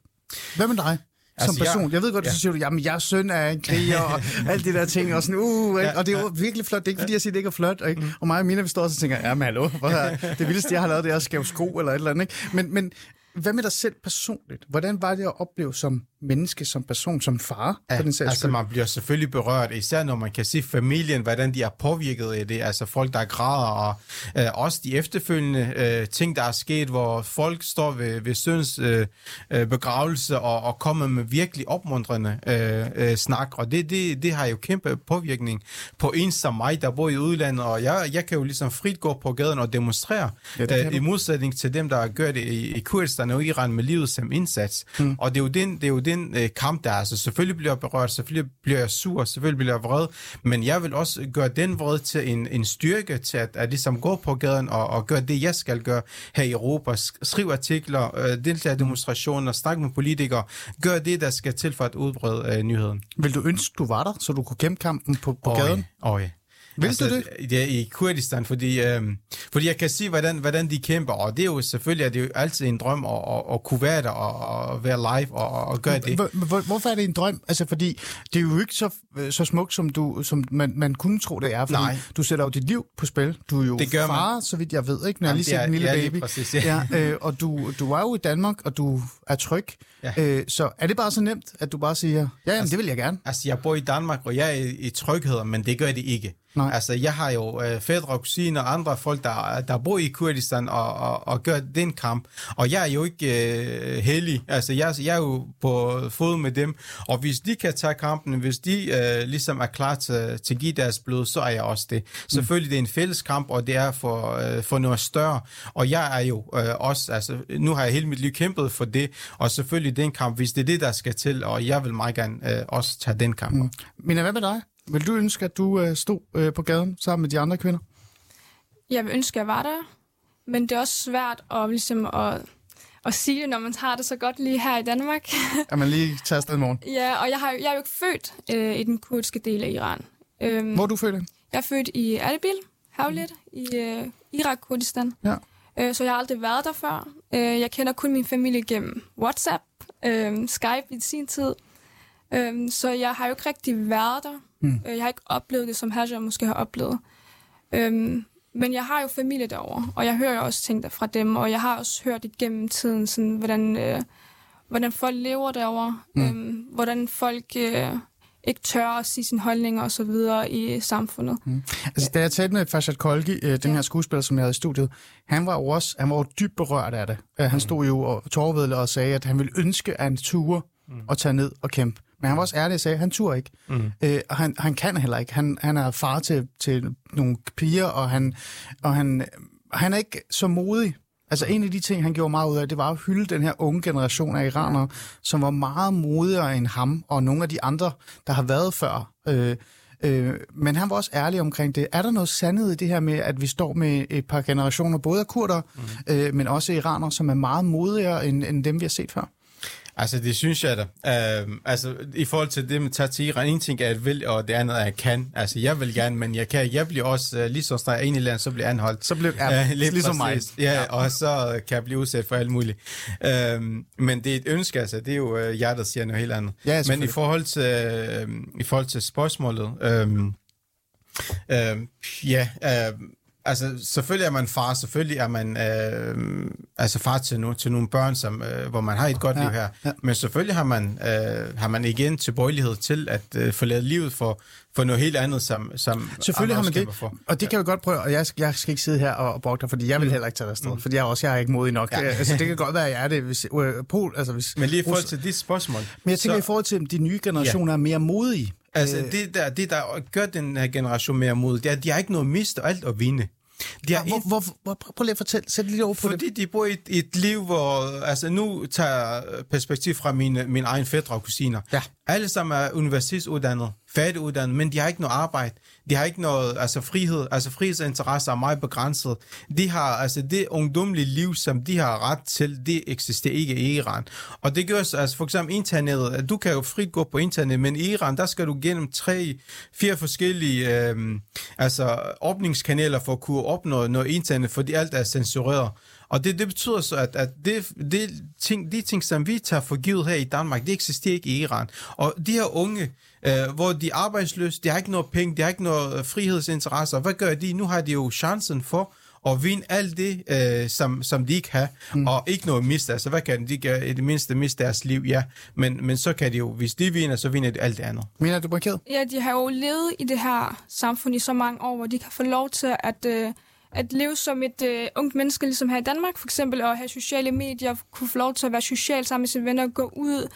[SPEAKER 3] Hvad med dig? Som
[SPEAKER 5] Altså, jeg-
[SPEAKER 3] person. Jeg ved godt,
[SPEAKER 5] ja.
[SPEAKER 3] så siger du, jamen jeg er søn af en kriger, og *laughs* alle de der ting, og sådan, uh, ja, og det er jo virkelig flot. Det er ikke, fordi jeg siger, det ikke er flot, og, ikke? og mig og Mina, vi står og så tænker, jamen hallo, hvor er, det vildeste, jeg har lavet, det er at skæve sko, eller et eller andet, ikke? Men, men hvad med dig selv personligt? Hvordan var det at opleve som menneske, som person, som far,
[SPEAKER 5] Ja,
[SPEAKER 3] for den
[SPEAKER 5] altså
[SPEAKER 3] skyld?
[SPEAKER 5] man bliver selvfølgelig berørt, især når man kan se familien, hvordan de er påvirket af det, altså folk, der græder, og øh, også de efterfølgende øh, ting, der er sket, hvor folk står ved, ved søns øh, øh, begravelse og, og kommer med virkelig opmuntrende øh, øh, snak, og det, det, det har jo kæmpe påvirkning på en som mig, der bor i udlandet, og jeg, jeg kan jo ligesom frit gå på gaden og demonstrere,
[SPEAKER 3] Ja, det
[SPEAKER 5] øh, i modsætning til dem, der gør det i, i Kurdistan og Iran med livet som indsats. Mm. Og det er jo den, det er jo den øh, kamp, der er. Altså, selvfølgelig bliver jeg berørt, selvfølgelig bliver jeg sur, selvfølgelig bliver jeg vred, men jeg vil også gøre den vred til en, en styrke til at, at ligesom gå på gaden og, og gøre det, jeg skal gøre her i Europa. Sk- Skriv artikler, øh, deltage i demonstrationer, snakke med politikere, gør det, der skal til for at udbrede øh, nyheden.
[SPEAKER 3] Vil du ønske, du var der, så du kunne kæmpe kampen på, på
[SPEAKER 5] Åh,
[SPEAKER 3] gaden?
[SPEAKER 5] Åh, ja.
[SPEAKER 3] Vil du det?
[SPEAKER 5] Ja, i Kurdistan, fordi, øhm, fordi jeg kan se, hvordan, hvordan de kæmper, og det er jo selvfølgelig at det er jo altid en drøm at, at, at kunne være der og, og være live og, og gøre det.
[SPEAKER 3] Hvor, hvor, hvorfor er det en drøm? Altså, fordi det er jo ikke så øh, så smukt, som, du, som man, man kunne tro, det er. Fordi
[SPEAKER 5] Nej.
[SPEAKER 3] du sætter jo dit liv på spil. Du er jo
[SPEAKER 5] Det gør man.
[SPEAKER 3] far, så vidt jeg ved, ikke? Når jeg lige set
[SPEAKER 5] er-
[SPEAKER 3] en lille
[SPEAKER 5] ja,
[SPEAKER 3] baby.
[SPEAKER 5] præcis, ja.
[SPEAKER 3] ja, øh, og du, du er jo i Danmark, og du er tryg.
[SPEAKER 5] Ja.
[SPEAKER 3] Øh, så er det bare så nemt, at du bare siger, ja, jamen, det vil jeg gerne.
[SPEAKER 5] Altså, jeg bor i Danmark, og jeg er i, i tryghed, men det gør det ikke.
[SPEAKER 3] Nej.
[SPEAKER 5] Altså, jeg har jo øh, fædre og kusiner og andre folk, der, der bor i Kurdistan og, og, og gør den kamp. Og jeg er jo ikke øh, heldig. Altså, jeg, jeg er jo på fod med dem. Og hvis de kan tage kampen, hvis de øh, ligesom er klar til, til at give deres blod, så er jeg også det. Selvfølgelig, det er en fælles kamp, og det er for, øh, for noget større. Og jeg er jo øh, også, altså, nu har jeg hele mit liv kæmpet for det, og selvfølgelig den kamp, hvis det er det, der skal til, og jeg vil meget gerne øh, også tage den kamp. Mm.
[SPEAKER 3] Men hvad med dig? Vil du ønske, at du øh, stod øh, på gaden sammen med de andre kvinder?
[SPEAKER 4] Jeg vil ønske, at jeg var der, men det er også svært at, ligesom, at, at sige det, når man har det så godt lige her i Danmark.
[SPEAKER 3] At man lige tager afsted i morgen. *laughs*
[SPEAKER 4] ja, og jeg, har, jeg er jo ikke født øh, i den kurdiske del af Iran. Øhm,
[SPEAKER 3] Hvor er du født?
[SPEAKER 4] Jeg er født i Erbil, Havlet, i øh, Irak-Kurdistan.
[SPEAKER 3] Ja.
[SPEAKER 4] Øh, så jeg har aldrig været der før. Øh, jeg kender kun min familie gennem WhatsApp, øh, Skype i sin tid. Øh, så jeg har jo ikke rigtig været der. Mm. Øh, jeg har ikke oplevet det, som Hajar måske har oplevet. Øh, men jeg har jo familie derovre, og jeg hører jo også ting der fra dem, og jeg har også hørt igennem tiden, sådan, hvordan, øh, hvordan folk lever derovre, mm. øh, hvordan folk øh, ikke tør at sige sine holdninger og så videre i samfundet. Mm.
[SPEAKER 3] Altså, da jeg talte med Farshad Kolgi, øh, den
[SPEAKER 4] Ja.
[SPEAKER 3] her skuespiller, som jeg havde i studiet, han var jo også han var jo dybt berørt af det. Uh, han stod jo og tårvedle og sagde, at han ville ønske, at han turde at tage ned og kæmpe. Men han var også ærlig og sagde, at han turde ikke. Mm. Øh, og han, han kan heller ikke. Han, han er far til, til nogle piger, og han, og han, han er ikke så modig. Altså en af de ting, han gjorde meget ud af, det var at hylde den her unge generation af iranere, som var meget modigere end ham og nogle af de andre, der har været før. Øh, øh, men han var også ærlig omkring det. Er der noget sandhed i det her med, at vi står med et par generationer, både af kurder, mm. øh, men også iranere, som er meget modigere end, end dem, vi har set før?
[SPEAKER 5] Altså, det synes jeg da. Uh, altså, i forhold til det med Iran, en ting er, at jeg vil, og det andet er, at jeg kan. Altså, jeg vil gerne, men jeg kan. Jeg bliver også, uh, lige så snart jeg er inde i landet, så bliver jeg anholdt.
[SPEAKER 3] Så blev ja,
[SPEAKER 5] Øh, lidt
[SPEAKER 3] ligesom mig.
[SPEAKER 5] præcis. Ja, og så kan jeg blive udsat for alt muligt. Uh, men det er et ønske, altså. Det er jo uh, hjertet, siger noget helt andet.
[SPEAKER 3] Ja,
[SPEAKER 5] men i forhold til, uh, i forhold til spørgsmålet, uh, uh, ja, uh, altså selvfølgelig er man far, selvfølgelig er man øh, altså far til, no, til nogle børn, som, øh, hvor man har et godt
[SPEAKER 3] Ja,
[SPEAKER 5] liv her.
[SPEAKER 3] ja.
[SPEAKER 5] Men selvfølgelig har man, øh, har man igen tilbøjelighed til at øh, forlade livet for, for noget helt andet, som, som
[SPEAKER 3] Selvfølgelig har man det,
[SPEAKER 5] For.
[SPEAKER 3] og det kan jeg godt prøve, og jeg, jeg skal ikke sidde her og, og brokke dig, fordi jeg vil heller ikke tage afsted, mm. fordi jeg også jeg er ikke modig nok. Ja. Altså, det kan godt være, at jeg er det, hvis, øh, Pol, altså, hvis
[SPEAKER 5] Men lige i forhold til dit spørgsmål.
[SPEAKER 3] Men jeg tænker
[SPEAKER 5] så,
[SPEAKER 3] i forhold til, at de nye generationer ja. er mere modige.
[SPEAKER 5] Altså,
[SPEAKER 3] Øh,
[SPEAKER 5] det der, det, der gør den her generation mere mod, det er, at de har ikke noget at miste og alt at vinde. De har
[SPEAKER 3] hvor, hvor, hvor, prøv lige at fortælle, sæt lidt over på det.
[SPEAKER 5] Fordi de bor i et, et liv, hvor... Altså, nu tager perspektiv fra mine, mine egne fædre og kusiner.
[SPEAKER 3] Ja.
[SPEAKER 5] Alle sammen er universitetsuddannet, færdiguddannet, men de har ikke noget arbejde. De har ikke noget altså frihed. Altså frihedsinteresser er meget begrænset. De har altså det ungdomlige liv, som de har ret til, det eksisterer ikke i Iran. Og det gør altså for eksempel internettet. at Du kan jo frit gå på internet, men i Iran, der skal du gennem tre, fire forskellige øh, altså åbningskanaler for at kunne opnå noget internet, fordi alt er censureret. Og det, det betyder så, at, at det, det ting, de ting, som vi tager for givet her i Danmark, det eksisterer ikke i Iran. Og de her unge, øh, hvor de er arbejdsløse, de har ikke noget penge, de har ikke noget frihedsinteresser. Hvad gør de? Nu har de jo chancen for at vinde alt det, øh, som, som de ikke har, mm. og ikke noget at miste. Altså, hvad kan de? De kan i det mindste miste deres liv, ja. Men, men så kan de jo, hvis de vinder, så vinder de alt det andet.
[SPEAKER 3] Mener du markeret?
[SPEAKER 4] Ja, de har jo levet i det her samfund i så mange år, hvor de kan få lov til at, øh, at leve som et øh, ungt menneske, ligesom her i Danmark for eksempel, og have sociale medier, kunne få lov til at være social sammen med sine venner, gå ud,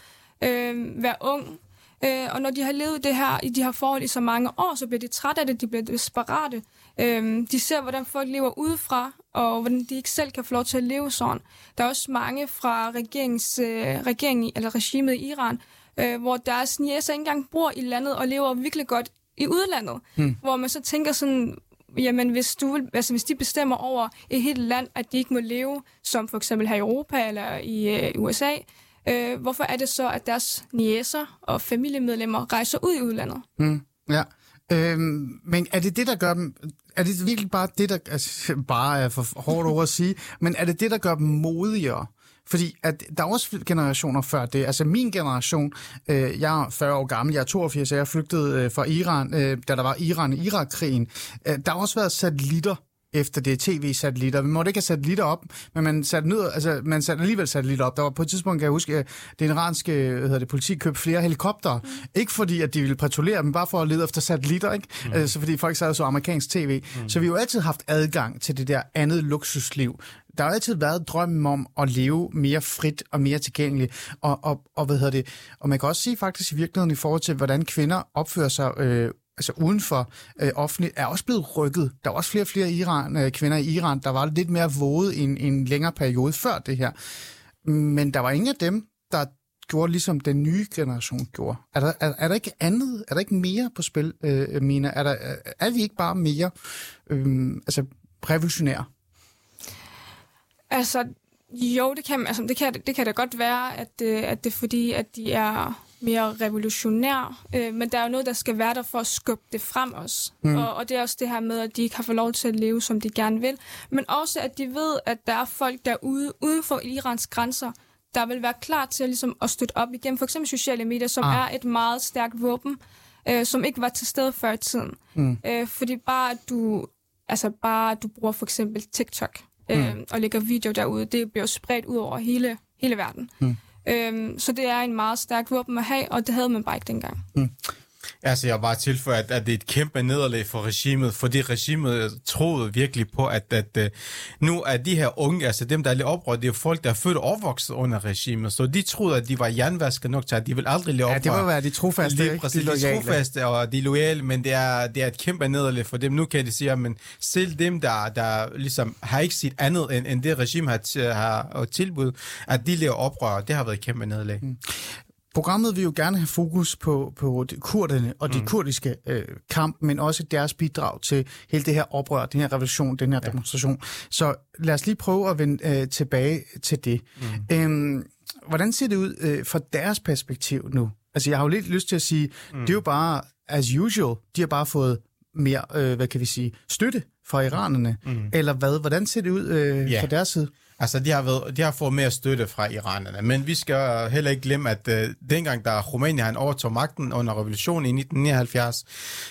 [SPEAKER 4] øh, være ung. Øh, og når de har levet det her i de her forhold i så mange år, så bliver de trætte af det, de bliver desperate. Øh, de ser, hvordan folk lever udefra, og hvordan de ikke selv kan få lov til at leve sådan. Der er også mange fra regeringens, øh, regeringen, eller regimet i Iran, øh, hvor deres niæser ikke engang bor i landet og lever virkelig godt i udlandet. Hmm. Hvor man så tænker sådan, jamen hvis, du vil, altså, hvis de bestemmer over et helt land, at de ikke må leve, som for eksempel her i Europa eller i øh, USA, øh, hvorfor er det så, at deres niæser og familiemedlemmer rejser ud i udlandet?
[SPEAKER 3] Mm, ja. Øhm, men er det det, der gør dem... Er det virkelig bare det, der... Altså, bare er for hårdt over at sige, men er det det, der gør dem modigere? Fordi at der er også generationer før det. Altså min generation, øh, jeg er 40 år gammel, jeg er 82, så jeg flygtede øh, fra Iran, øh, da der var Iran-Irak-krigen. Øh, der har også været satellitter efter det tv-satellitter. Vi måtte ikke have satellitter op, men man satte, ned, altså, man satte alligevel satellitter op. Der var på et tidspunkt, kan jeg huske, at det iranske hvad hedder det, politi købte flere helikoptere. Mm. Ikke fordi, at de ville patruljere, men bare for at lede efter satellitter. Ikke? Mm. Altså, fordi folk sad så amerikansk tv. Mm. Så vi har jo altid haft adgang til det der andet luksusliv. Der har altid været drømmen om at leve mere frit og mere tilgængeligt. Og, og, og, hvad hedder det? og man kan også sige faktisk i virkeligheden i forhold til, hvordan kvinder opfører sig øh, altså uden for øh, offentligt, er også blevet rykket. Der er også flere og flere Iran, øh, kvinder i Iran, der var lidt mere våde i en, en længere periode før det her. Men der var ingen af dem, der gjorde ligesom den nye generation gjorde. Er der, er, er der ikke andet, er der ikke mere på spil, øh, Mina? Er, der, er vi ikke bare mere øh, altså, revolutionære?
[SPEAKER 4] Altså, jo, det kan, altså, det kan, det kan da godt være, at, øh, at det er fordi, at de er mere revolutionær, øh, men der er jo noget, der skal være der for at skubbe det frem os. Mm. Og, og det er også det her med, at de ikke har fået lov til at leve, som de gerne vil. Men også, at de ved, at der er folk derude, uden for Irans grænser, der vil være klar til at, ligesom, at støtte op igennem for eksempel sociale medier, som ah. er et meget stærkt våben, øh, som ikke var til stede før i tiden. Mm. Øh, fordi bare at du, altså bare at du bruger for eksempel TikTok øh, mm. og lægger video derude, det bliver spredt ud over hele, hele verden. Mm. Øhm, så det er en meget stærk våben at have, og det havde man bare ikke dengang. Mm.
[SPEAKER 5] Altså, jeg bare tilføjet, at, at det er et kæmpe nederlag for regimet, fordi regimet troede virkelig på, at, at uh, nu er de her unge, altså dem, der er lidt oprørt, det er folk, der er født og opvokset under regimet, så de troede, at de var jernvasker nok til, at de vil aldrig leve oprør.
[SPEAKER 3] Ja, det må være de trofaste,
[SPEAKER 5] Lige præcis, de, de trofaste og de loyale, men det er, det er et kæmpe nederlag for dem. Nu kan de sige, men selv dem, der, der ligesom har ikke set andet, end, end det regime har, har tilbudt, at de lever oprør, det har været et kæmpe nederlag. Mm.
[SPEAKER 3] Programmet vil jo gerne have fokus på, på de kurderne og de mm. kurdiske øh, kamp, men også deres bidrag til hele det her oprør, den her revolution, den her ja. demonstration. Så lad os lige prøve at vende øh, tilbage til det. Mm. Øhm, hvordan ser det ud øh, fra deres perspektiv nu? Altså, jeg har jo lidt lyst til at sige, mm. det er jo bare as usual. De har bare fået mere, øh, hvad kan vi sige, støtte fra iranerne. Mm. Eller hvad? Hvordan ser det ud øh, yeah. fra deres side?
[SPEAKER 5] Altså, de har, været, de har fået mere støtte fra iranerne, men vi skal heller ikke glemme, at uh, dengang, da Rumænien han overtog magten under revolutionen i 1979,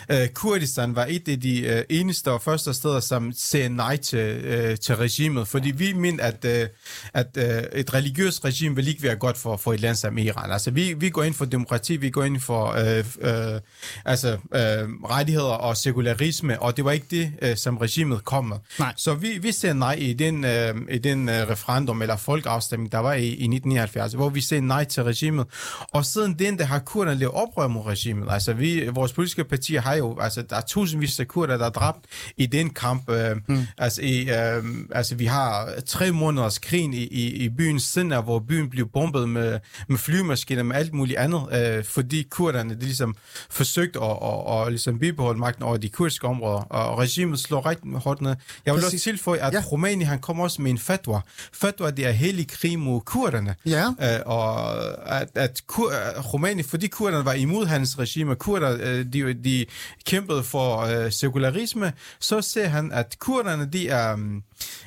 [SPEAKER 5] uh, Kurdistan var et af de uh, eneste og første steder, som sagde nej til, uh, til regimet, fordi vi mener, at, uh, at uh, et religiøst regime vil ikke være godt for, for et land som Iran. Altså, vi, vi går ind for demokrati, vi går ind for uh, uh, altså, uh, rettigheder og sekularisme, og det var ikke det, uh, som regimet kom med. Nej. Så vi, vi ser nej i den, uh, i den uh, referendum eller folkeafstemning, der var i, i 1979, hvor vi sagde nej til regimet. Og siden den, der har kurderne lavet oprør mod regimet. Altså, vi, vores politiske partier har jo, altså, der er tusindvis af kurder, der er dræbt i den kamp. Øh, mm. altså, i, øh, altså, vi har tre måneders krig i, i, i byen Sinna, hvor byen blev bombet med, med flymaskiner, med alt muligt andet, øh, fordi kurderne, de ligesom forsøgte at, at, at ligesom bibeholde magten over de kurdiske områder, og regimet slår rigtig hårdt ned. Jeg vil også tilføje, at ja. Rumænien, han kom også med en fatwa, fatwa, det er hellig krig mod kurderne. Ja. Øh, og at, at kur, Rumænien, fordi kurderne var imod hans regime, kurder, øh, de, de kæmpede for øh, sekularisme, så ser han, at kurderne, de er... Um,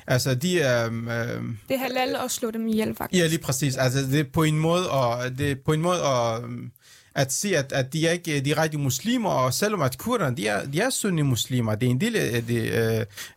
[SPEAKER 5] altså, de er... Um,
[SPEAKER 4] det er halal at slå dem ihjel, faktisk.
[SPEAKER 5] Ja, lige præcis. Altså, det er på en måde, og det er på en måde, og at se, at, at de er ikke direkte muslimer, og selvom at kurderne, de er, de er sunni-muslimer, det er en del af det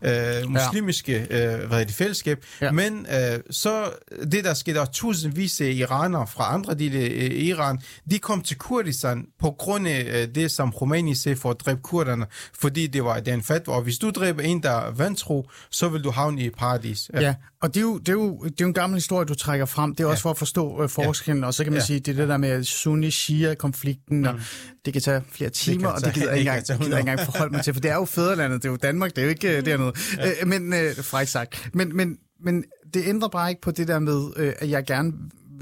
[SPEAKER 5] øh, øh, muslimiske øh, hvad det, fællesskab, ja. men øh, så det, der skete, der tusindvis af iranere fra andre dele af Iran, de kom til Kurdistan på grund af øh, det, som Khomeini sagde for at dræbe kurderne, fordi det var den fatwa, og hvis du dræber en, der er vantro, så vil du havne i paradis.
[SPEAKER 3] Ja, ja og det er, jo, det, er jo, det er jo en gammel historie, du trækker frem. Det er også ja. for at forstå øh, forskellen, ja. og så kan man ja. sige, det er det der med sunni-shia-konflikten, mm. det kan tage flere timer, det og det gider jeg ikke engang, gider engang forholde mig til, for det er jo fædrelandet, det er jo Danmark, det er jo ikke øh, dernede. Ja. Øh, men, øh, fræk sagt. Men, men, men det ændrer bare ikke på det der med, øh, at jeg gerne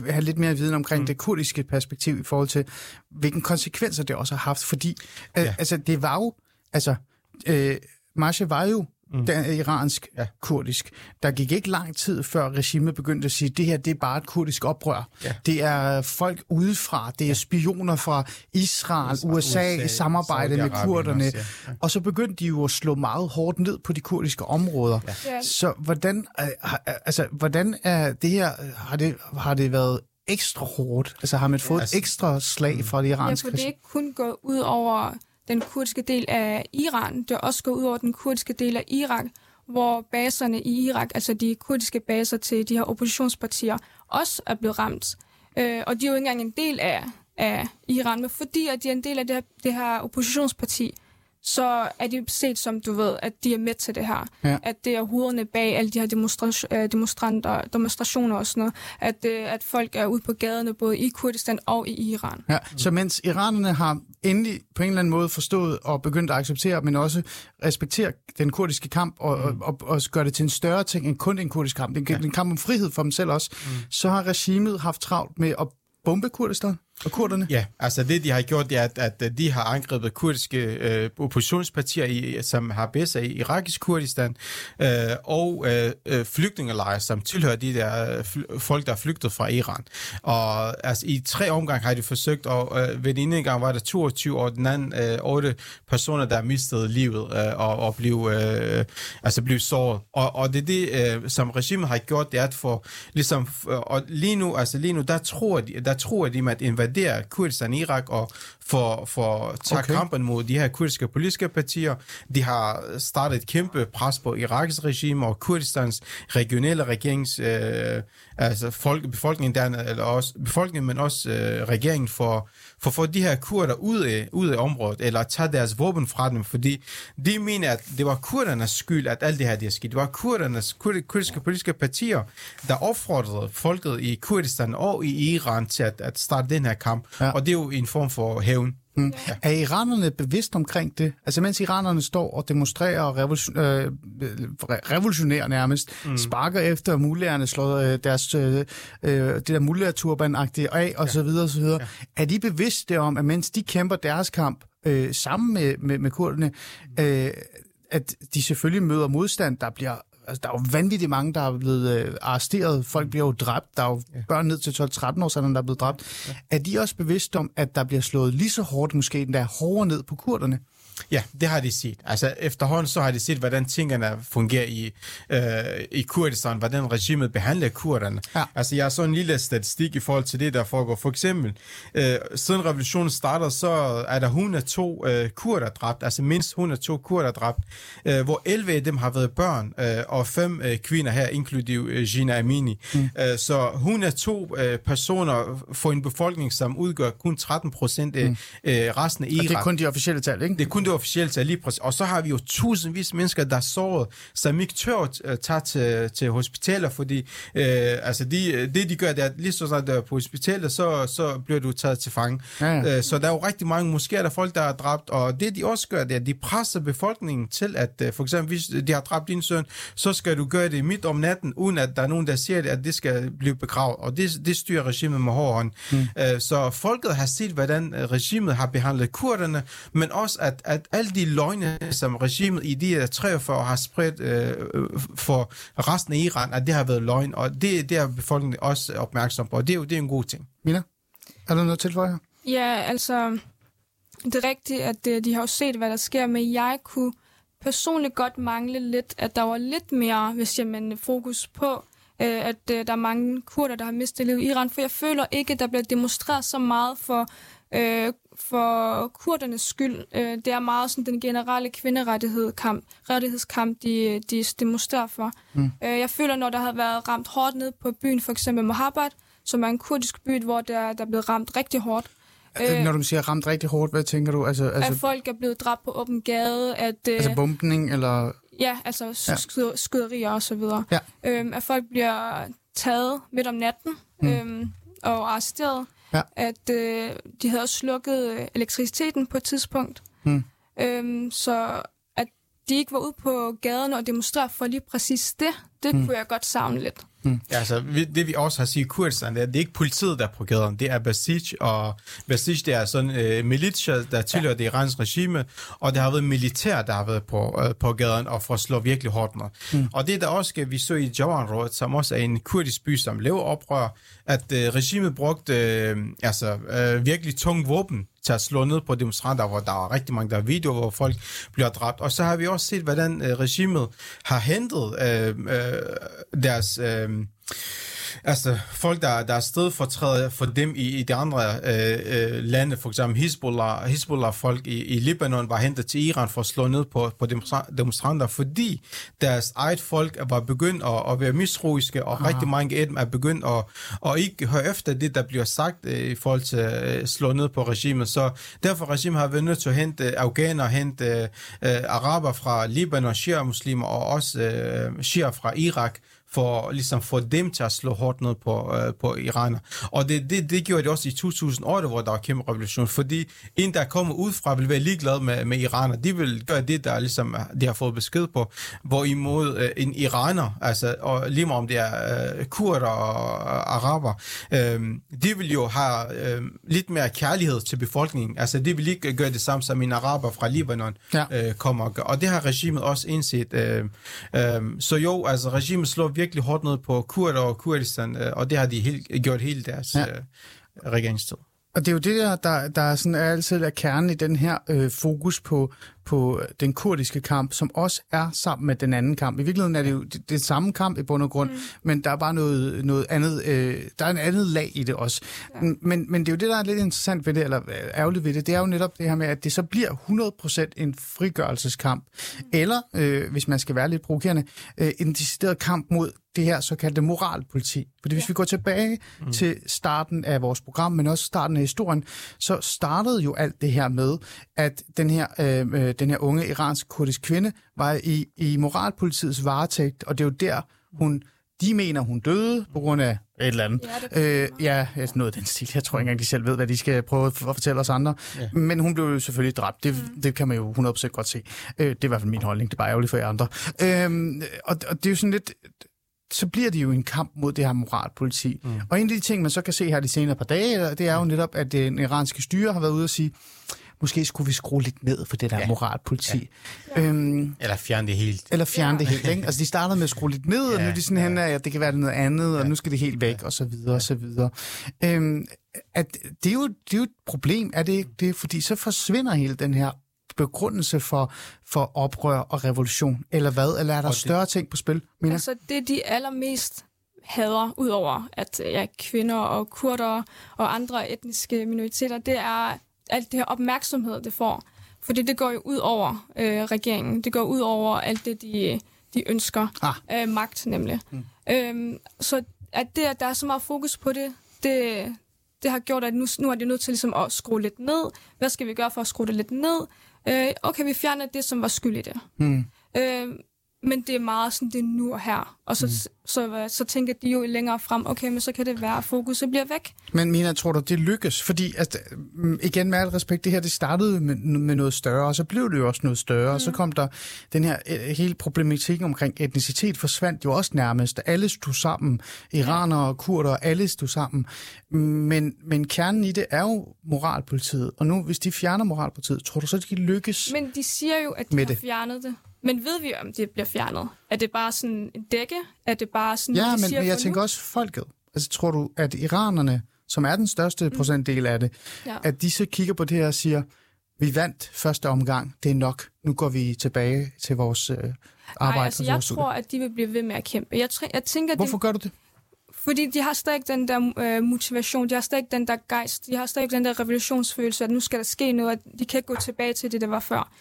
[SPEAKER 3] vil have lidt mere viden omkring mm. det kurdiske perspektiv i forhold til, hvilke konsekvenser det også har haft, fordi øh, ja. altså, det var jo, altså, øh, Masha var jo mm. er iransk
[SPEAKER 5] Ja.
[SPEAKER 3] kurdisk. Der gik ikke lang tid før regimet begyndte at sige, at det her det er bare et kurdisk oprør.
[SPEAKER 5] Ja.
[SPEAKER 3] Det er folk udefra, det er spioner fra Israel,
[SPEAKER 5] Israel,
[SPEAKER 3] USA,
[SPEAKER 5] USA,
[SPEAKER 3] i samarbejde med kurderne.
[SPEAKER 5] også, ja.
[SPEAKER 3] Og så begyndte de jo at slå meget hårdt ned på de kurdiske områder.
[SPEAKER 4] Ja.
[SPEAKER 3] Så hvordan, øh, har- altså, hvordan er det her, øh, har det, har det været ekstra hårdt? Altså har man fået
[SPEAKER 5] Altså-
[SPEAKER 3] et ekstra slag fra det
[SPEAKER 4] Ja,
[SPEAKER 3] iranske
[SPEAKER 4] for det er ikke kun gået ud over den kurdiske del af Iran, det er også gået ud over den kurdiske del af Irak, hvor baserne i Irak, altså de kurdiske baser til de her oppositionspartier, også er blevet ramt. Øh, og de er jo ikke engang en del af, af Iran, men fordi at de er en del af det her, det her oppositionsparti, så er de set som, du ved, at de er med til det her.
[SPEAKER 3] Ja.
[SPEAKER 4] At det er hovederne bag alle de her demonstra- øh, demonstranter, demonstrationer og sådan noget. At, øh, at folk er ude på gaderne, både i Kurdistan og i Iran.
[SPEAKER 3] Ja, så mens iranerne har endelig på en eller anden måde forstået og begyndt at acceptere, men også respektere den kurdiske kamp og, mm. og, og, og gøre det til en større ting end kun en kurdisk kamp, det er en kamp om frihed for dem selv også, mm. så har regimet haft travlt med at bombe Kurdistan og kurderne.
[SPEAKER 5] Ja, altså det, de har gjort, det er, at, at de har angrebet kurdiske øh, oppositionspartier, i, som har baser i irakisk Kurdistan, øh, og øh, øh flygtningelejre, som tilhører de der øh, fl- folk, der er flygtet fra Iran. Og altså, i tre omgang har de forsøgt, og øh, ved den ene gang var der 22, og den anden øh, 8 personer, der mistede livet øh, og, og blev, øh, altså blev såret. Og, og det er det, øh, som regimet har gjort, det er at få, ligesom, øh, og lige nu, altså lige nu, der tror de, der tror de med at invadere Kurdistan i Irak og for, for at tage
[SPEAKER 3] okay.
[SPEAKER 5] kampen mod de her kurdiske politiske partier. De har startet et kæmpe pres på Iraks regime og Kurdistans regionale regerings, øh, altså folk, befolkningen der, eller også befolkningen, men også øh, regeringen for, for at få de her kurder ud af, ud af området, eller tage deres våben fra dem, fordi de mener, at det var kurdernes skyld, at alt det her det er sket. Det var kurdernes, kurd, kurdiske politiske partier, der opfordrede folket i Kurdistan og i Iran til at, at starte den her kamp,
[SPEAKER 3] Ja.
[SPEAKER 5] og det er jo en form for hævn.
[SPEAKER 3] Mm. Er iranerne bevidst omkring det? Altså mens iranerne står og demonstrerer og revolution, øh, re- revolutionerer nærmest, mm. sparker efter mullærerne, slår øh, deres, øh, øh, det der mullærturban-agtige af, og ja. så videre, og så videre. Ja. Er de bevidste om, at mens de kæmper deres kamp øh, sammen med, med, med kurderne, øh, at de selvfølgelig møder modstand, der bliver Altså, der er jo vanvittigt mange, der er blevet øh, arresteret. Folk bliver jo dræbt. Der er jo ja. børn ned til 12-13 år, sådan, der er blevet dræbt. Ja. Er de også bevidste om, at der bliver slået lige så hårdt, måske endda hårdere ned på kurderne?
[SPEAKER 5] Ja, det har de set. Altså efterhånden så har de set, hvordan tingene fungerer i, øh, i Kurdistan, hvordan regimet behandler kurderne.
[SPEAKER 3] Ja.
[SPEAKER 5] Altså jeg har så en lille statistik i forhold til det, der foregår. For eksempel, øh, siden revolutionen starter, så er der 102 øh, kurder dræbt, altså mindst 102 kurder dræbt, øh, hvor 11 af dem har været børn, øh, og fem øh, kvinder her, inklusive øh, Gina Amini. Mm. Øh, så 102 øh, personer for en befolkning, som udgør kun 13 procent af mm. øh, resten af
[SPEAKER 3] Og
[SPEAKER 5] Irak.
[SPEAKER 3] det er kun de officielle tal, ikke?
[SPEAKER 5] Det er kun det officielle tal, lige præcis. Og så har vi jo tusindvis af mennesker, der er såret, som ikke tør at øh, tage til, til hospitaler, fordi øh, altså de, det, de gør, det er, at lige så snart du er på hospitalet, så, så bliver du taget til fange.
[SPEAKER 3] Ja.
[SPEAKER 5] Øh, så der er jo rigtig mange, måske er der folk, der er dræbt, og det de også gør, det er, at de presser befolkningen til, at øh, for eksempel, hvis de har dræbt din søn, så skal du gøre det midt om natten, uden at der er nogen, der siger det, at det skal blive begravet. Og det, det styrer regimet med hård hånd. Mm. Øh, så folket har set, hvordan øh, regimet har behandlet kurderne, men også, at, at alle de løgne, som regimet i de her 43 år har spredt øh, øh, for resten af Iran, at det har været løgn, og det, det er befolkningen også opmærksom på, og det er jo det er en god ting.
[SPEAKER 3] Mina, er der noget til for jer?
[SPEAKER 4] Ja, altså, det er rigtigt, at øh, de har jo set, hvad der sker, men jeg kunne personligt godt mangle lidt, at der var lidt mere, hvis jeg man fokus på, øh, at øh, der er mange kurder, der har mistet livet i Iran, for jeg føler ikke, at der bliver demonstreret så meget for, øh, for kurdernes skyld. Øh, det er meget sådan den generelle kvinderettighedskamp, rettighedskamp, de, de demonstrerer for. Mm. Øh, jeg føler, når der har været ramt hårdt ned på byen, for eksempel Mohabbat, som er en kurdisk by, hvor der, der er blevet ramt rigtig hårdt,
[SPEAKER 3] Øh, Når du siger ramt rigtig hårdt, hvad tænker du? Altså,
[SPEAKER 4] at
[SPEAKER 3] altså,
[SPEAKER 4] folk er blevet dræbt på åben gade, at, øh,
[SPEAKER 3] altså bombning, eller...
[SPEAKER 4] ja, altså
[SPEAKER 3] Ja.
[SPEAKER 4] skyd- skyderier og så videre.
[SPEAKER 3] Ja.
[SPEAKER 4] Øhm, at folk bliver taget midt om natten mm. øhm, og arresteret.
[SPEAKER 3] Ja.
[SPEAKER 4] At øh, de havde også slukket øh, elektriciteten på et tidspunkt.
[SPEAKER 3] Mm.
[SPEAKER 4] Øhm, så at de ikke var ude på gaden og demonstrere for lige præcis det, det mm. kunne jeg godt savne lidt.
[SPEAKER 5] Ja, altså, vi- det vi også har sagt i Kurdistan, det er, det er ikke politiet, der er på gaden. Det er Basij, og Basij, det er sådan øh, militia, der tilhører ja. det iranske regime, og det har været militær, der har været på, øh, på gaden og for at slå virkelig hårdt ned. Mm. Og det der også, skal- vi så i Jawan som også er en kurdisk by, som lever oprør, at øh, regimet brugte øh, altså, øh, virkelig tung våben tager slå ned på demonstranter, hvor der er rigtig mange der er videoer, hvor folk bliver dræbt. Og så har vi også set, hvordan øh, regimet har hentet øh, øh, deres... Øh, Altså, folk, der, der er stedfortræder for dem i, i de andre øh, øh, lande, for eksempel Hezbollah, Hezbollah-folk i, i Libanon var hentet til Iran for at slå ned på, på demonstra- demonstranter, fordi deres eget folk var begyndt at, at være mistroiske, og ah. rigtig mange af dem er begyndt at, at ikke høre efter det, der bliver sagt øh, i forhold til at øh, slå ned på regimet. Så derfor regimet har været nødt til at hente afghaner, hente øh, araber fra Libanon, shia-muslimer, og også øh, shia fra Irak, for ligesom få dem til at slå hårdt ned på, øh, på iraner. Og det, det, det gjorde det også i 2008, hvor der var kæmpe revolution, fordi en, der kommer udefra, vil være ligeglad med, med iraner. De vil gøre det, der ligesom, de har fået besked på. Hvorimod øh, en iraner, altså, og lige meget om det er øh, kurder og øh, araber, øh, de vil jo have øh, lidt mere kærlighed til befolkningen. Altså, de vil ikke gøre det samme, som en araber fra Libanon
[SPEAKER 3] Ja.
[SPEAKER 5] øh, kommer og gør. Og det har regimet også indset. Øh, øh, så jo, altså regimet slår virkelig hårdt ned på kurder og Kurdistan, øh, og det har de helt, gjort hele deres
[SPEAKER 3] Ja.
[SPEAKER 5] øh, regeringstid.
[SPEAKER 3] Og det er jo det, der, der, der er sådan er altid er kernen i den her øh, fokus på, på den kurdiske kamp, som også er sammen med den anden kamp. I virkeligheden er det jo det, det samme kamp i bund og grund, mm. men der er bare noget, noget andet, øh, der er en andet lag i det også. Ja. Men, men det er jo det, der er lidt interessant ved det, eller øh, ærgerligt ved det, det er jo netop det her med, at det så bliver 100% en frigørelseskamp, mm. eller, øh, hvis man skal være lidt provokerende, øh, en decideret kamp mod det her såkaldte moralpoliti. Fordi hvis ja. vi går tilbage mm. til starten af vores program, men også starten af historien, så startede jo alt det her med, at den her, øh, øh, den her unge iransk-kurdisk kvinde var i, i moralpolitiets varetægt, og det er jo der, hun de mener, hun døde på grund af et eller andet.
[SPEAKER 4] Ja, det
[SPEAKER 3] øh, ja, noget af den stil. Jeg tror ikke engang, de selv ved, hvad de skal prøve at fortælle os andre. Ja. Men hun blev jo selvfølgelig dræbt. Det, mm. det kan man jo 100% godt se. Øh, det er i hvert fald min holdning. Det er bare ærgerligt for jer andre. Øh, og, og det er jo sådan lidt så bliver det jo en kamp mod det her moralpoliti. Mm. Og en af de ting, man så kan se her de senere par dage, det er jo netop, at den iranske styre har været ude og sige, måske skulle vi skrue lidt ned for det der ja. moralpoliti. Ja. Øhm,
[SPEAKER 5] Eller fjerne det helt.
[SPEAKER 3] eller fjerne ja. det helt. Ikke? Altså, de startede med at skrue lidt ned, og
[SPEAKER 5] Ja,
[SPEAKER 3] nu er de sådan hen, at det kan være noget andet, og
[SPEAKER 5] Ja.
[SPEAKER 3] nu skal det helt væk, og så videre, og så videre. Øhm, at det, er jo, det er jo et problem, er det ikke det? Fordi så forsvinder hele den her begrundelse for, for oprør og revolution, eller hvad? Eller er der
[SPEAKER 5] Og det-
[SPEAKER 3] større ting på spil, Mina?
[SPEAKER 4] Altså, det de allermest hader, udover at ja, kvinder og kurder og andre etniske minoriteter, det er alt det her opmærksomhed, det får. Fordi det går jo ud over øh, regeringen. Det går ud over alt det, de, de ønsker.
[SPEAKER 3] Ah.
[SPEAKER 4] Øh, magt, nemlig. Mm. Øhm, så at det, at der er så meget fokus på det, det, det har gjort, at nu, nu er det nødt til ligesom at skrue lidt ned. Hvad skal vi gøre for at skrue det lidt ned? Øh, okay, vi fjerner det, som var skyld i det.
[SPEAKER 3] Hmm.
[SPEAKER 4] Øh, men det er meget sådan, det er nu og her. Og så, mm. så, så, så tænker de jo længere frem, okay, men så kan det være, at fokuset bliver væk.
[SPEAKER 3] Men Mina, tror du, det lykkes? Fordi, altså, mm, igen med al respekt, det her, det startede med, med noget større, og så blev det jo også noget større, mm. og så kom der den her øh, hele problematik omkring etnicitet forsvandt jo også nærmest. Alle stod sammen, iranere og kurder, alle stod sammen. Men, men kernen i det er jo moralpolitiet, og nu, hvis de fjerner moralpolitiet, tror du så, det kan lykkes?
[SPEAKER 4] Men de siger jo, at de har
[SPEAKER 3] det.
[SPEAKER 4] fjernet det. Men ved vi, om det bliver fjernet? Er det bare sådan en dække? Er det bare sådan,
[SPEAKER 3] Ja,
[SPEAKER 4] de
[SPEAKER 3] men,
[SPEAKER 4] siger
[SPEAKER 3] men jeg tænker
[SPEAKER 4] nu?
[SPEAKER 3] også folket. Altså, tror du, at iranerne, som er den største mm. procentdel af det,
[SPEAKER 4] Ja.
[SPEAKER 3] at de så kigger på det her og siger, vi vandt første omgang, det er nok, nu går vi tilbage til vores øh, arbejde.
[SPEAKER 4] Nej, altså, jeg
[SPEAKER 3] vores
[SPEAKER 4] tror, at de vil blive ved med at kæmpe. Jeg, tr- jeg tænker,
[SPEAKER 3] Hvorfor
[SPEAKER 4] de,
[SPEAKER 3] gør du det?
[SPEAKER 4] fordi de har stadig den der øh, motivation, de har stadig den der gejst, de har stadig den der revolutionsfølelse, at nu skal der ske noget, at de kan ikke gå tilbage til det, der var før.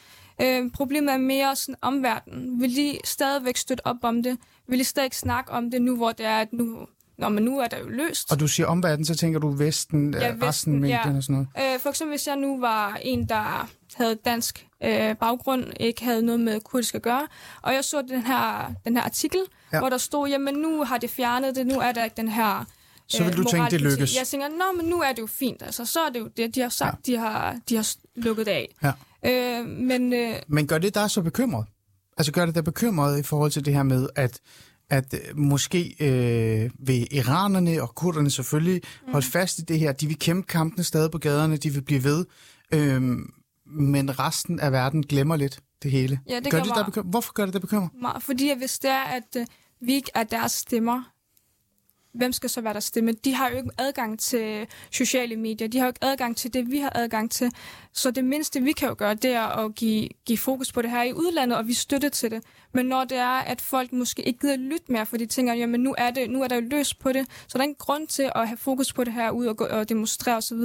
[SPEAKER 4] Øh, problemet er mere sådan omverdenen. Vil de stadigvæk støtte op om det? Vil de stadig snakke om det nu, hvor det er, at nu, Nå, men nu er der jo løst.
[SPEAKER 3] Og du siger omverden, så tænker du Vesten, ja, resten
[SPEAKER 4] Vesten,
[SPEAKER 3] medierne
[SPEAKER 4] ja.
[SPEAKER 3] og sådan noget.
[SPEAKER 4] Øh, for eksempel, hvis jeg nu var en, der havde dansk øh, baggrund, ikke havde noget med kurdisk at gøre, og jeg så den her, den her artikel,
[SPEAKER 3] Ja.
[SPEAKER 4] hvor der stod, jamen nu har det fjernet det, nu er der ikke den her øh,
[SPEAKER 3] Så vil du tænke, det lykkes?
[SPEAKER 4] Jeg tænker, nå, men nu er det jo fint, altså så er det jo det, de har sagt, ja. de, har, de har lukket det af.
[SPEAKER 3] Ja.
[SPEAKER 4] Øh, men øh,
[SPEAKER 3] Men gør det dig så bekymret? Altså gør det dig bekymret i forhold til det her med, at at øh, måske øh, vil iranerne og kurderne selvfølgelig mm. holde fast i det her. De vil kæmpe kampene stadig på gaderne, de vil blive ved. Øh, men resten af verden glemmer lidt det hele.
[SPEAKER 4] Ja, det
[SPEAKER 3] gør
[SPEAKER 4] gør
[SPEAKER 3] det
[SPEAKER 4] mig-
[SPEAKER 3] bekymret? Hvorfor gør det dig bekymret?
[SPEAKER 4] Fordi hvis det er, at øh, vi ikke er deres stemmer, hvem skal så være deres stemme? De har jo ikke adgang til sociale medier. De har jo ikke adgang til det, vi har adgang til. Så det mindste, vi kan jo gøre, det er at give, give fokus på det her i udlandet, og vi støtte til det. Men når det er, at folk måske ikke gider lytte mere, for de tænker, jamen nu er, det, nu er der jo løs på det, så der er ingen grund til at have fokus på det her ud og, gå, og demonstrere osv.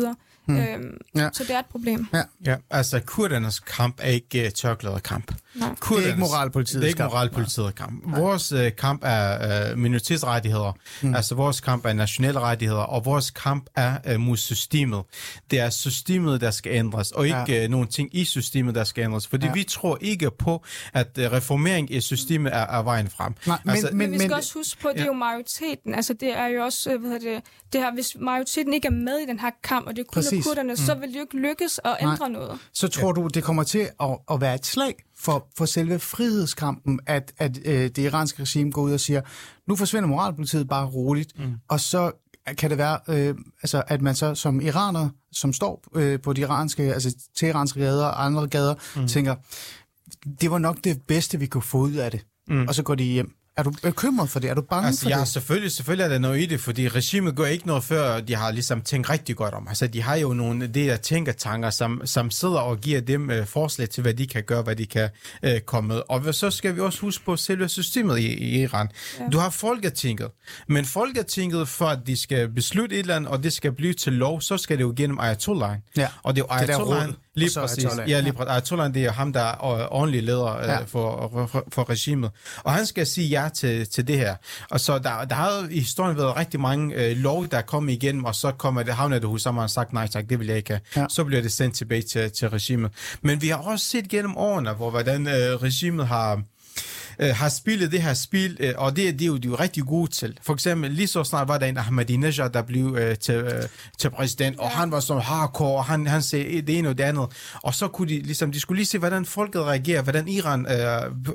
[SPEAKER 4] Hmm. Øhm,
[SPEAKER 3] Ja.
[SPEAKER 4] ja. Så det er et problem.
[SPEAKER 3] Ja.
[SPEAKER 5] Ja, altså kurdernes kamp er ikke uh, tørklæderkamp.
[SPEAKER 4] Nej.
[SPEAKER 3] Det er ikke moralpolitiets
[SPEAKER 5] Det er ikke
[SPEAKER 3] kamp.
[SPEAKER 5] moralpolitiets kamp. Vores uh, kamp er uh, minoritetsrettigheder. Mm. Altså vores kamp er nationale rettigheder, og vores kamp er uh, mod systemet. Det er systemet, der skal ændres, og ikke
[SPEAKER 3] Ja.
[SPEAKER 5] ja. uh, nogen ting i systemet, der skal ændres. Fordi
[SPEAKER 3] Ja.
[SPEAKER 5] ja. vi tror ikke på, at uh, reformering i systemet er, er vejen frem.
[SPEAKER 3] Nej, men-
[SPEAKER 5] altså,
[SPEAKER 4] Men vi skal
[SPEAKER 3] men-
[SPEAKER 4] også huske på, at det
[SPEAKER 5] ja.
[SPEAKER 4] er jo majoriteten. Altså, det er jo også, øh, hvad hedder det, det her, hvis majoriteten ikke er med i den her kamp, og det er kun kurderne, mm. så vil det jo ikke lykkes at ændre Nej. noget.
[SPEAKER 3] Så tror du, det kommer til at, at være et slag for, for selve frihedskampen, at, at øh, det iranske regime går ud og siger, nu forsvinder moralpolitiet bare roligt, mm. og så kan det være, øh, altså, at man så som iraner, som står øh, på de iranske, altså teheranske gader og andre gader, mm. tænker, det var nok det bedste, vi kunne få ud af det. Mm. Og så går de hjem. Er du bekymret for det? Er du bange
[SPEAKER 5] Altså,
[SPEAKER 3] for
[SPEAKER 5] ja,
[SPEAKER 3] det?
[SPEAKER 5] selvfølgelig, selvfølgelig er der noget i det, fordi regimet går ikke noget før, de har ligesom tænkt rigtig godt om. Altså, de har jo nogle af de der tænketanker, som, som sidder og giver dem øh, forslag til, hvad de kan gøre, hvad de kan øh, komme med. Og så skal vi også huske på selve systemet i, i Iran. Ja. Du har Folketinget, men Folketinget, for at de skal beslutte et eller andet, og det skal blive til lov, så skal det jo gennem Ayatollah.
[SPEAKER 3] Ja,
[SPEAKER 5] Og det er jo
[SPEAKER 3] det der
[SPEAKER 5] Ayatollah,
[SPEAKER 3] råd,
[SPEAKER 5] lige
[SPEAKER 3] og så
[SPEAKER 5] præcis.
[SPEAKER 3] Ayatollah,
[SPEAKER 5] Ja, lige præcis. Ayatollah, det er ham, der er ordentlig leder øh,
[SPEAKER 3] Ja.
[SPEAKER 5] for, for, for regimet. Og han skal sige ja til, til det her. Og så der, der har i historien været rigtig mange øh, lov, der er kommet igennem, og så kommer det havnet hos, som har sagt, nej tak, det vil jeg ikke have.
[SPEAKER 3] Ja.
[SPEAKER 5] Så bliver det sendt tilbage til, til regimet. Men vi har også set gennem årene, hvor hvordan øh, regimet har øh, har spillet det her spil, øh, og det, det er jo de er rigtig gode til. For eksempel, lige så snart var der en Ahmadinejad, der blev øh, til, øh, til præsident, og han var så hardcore, og han, han sagde det ene og det andet. Og så kunne de, ligesom, de skulle lige se, hvordan folket reagerer, hvordan Iran,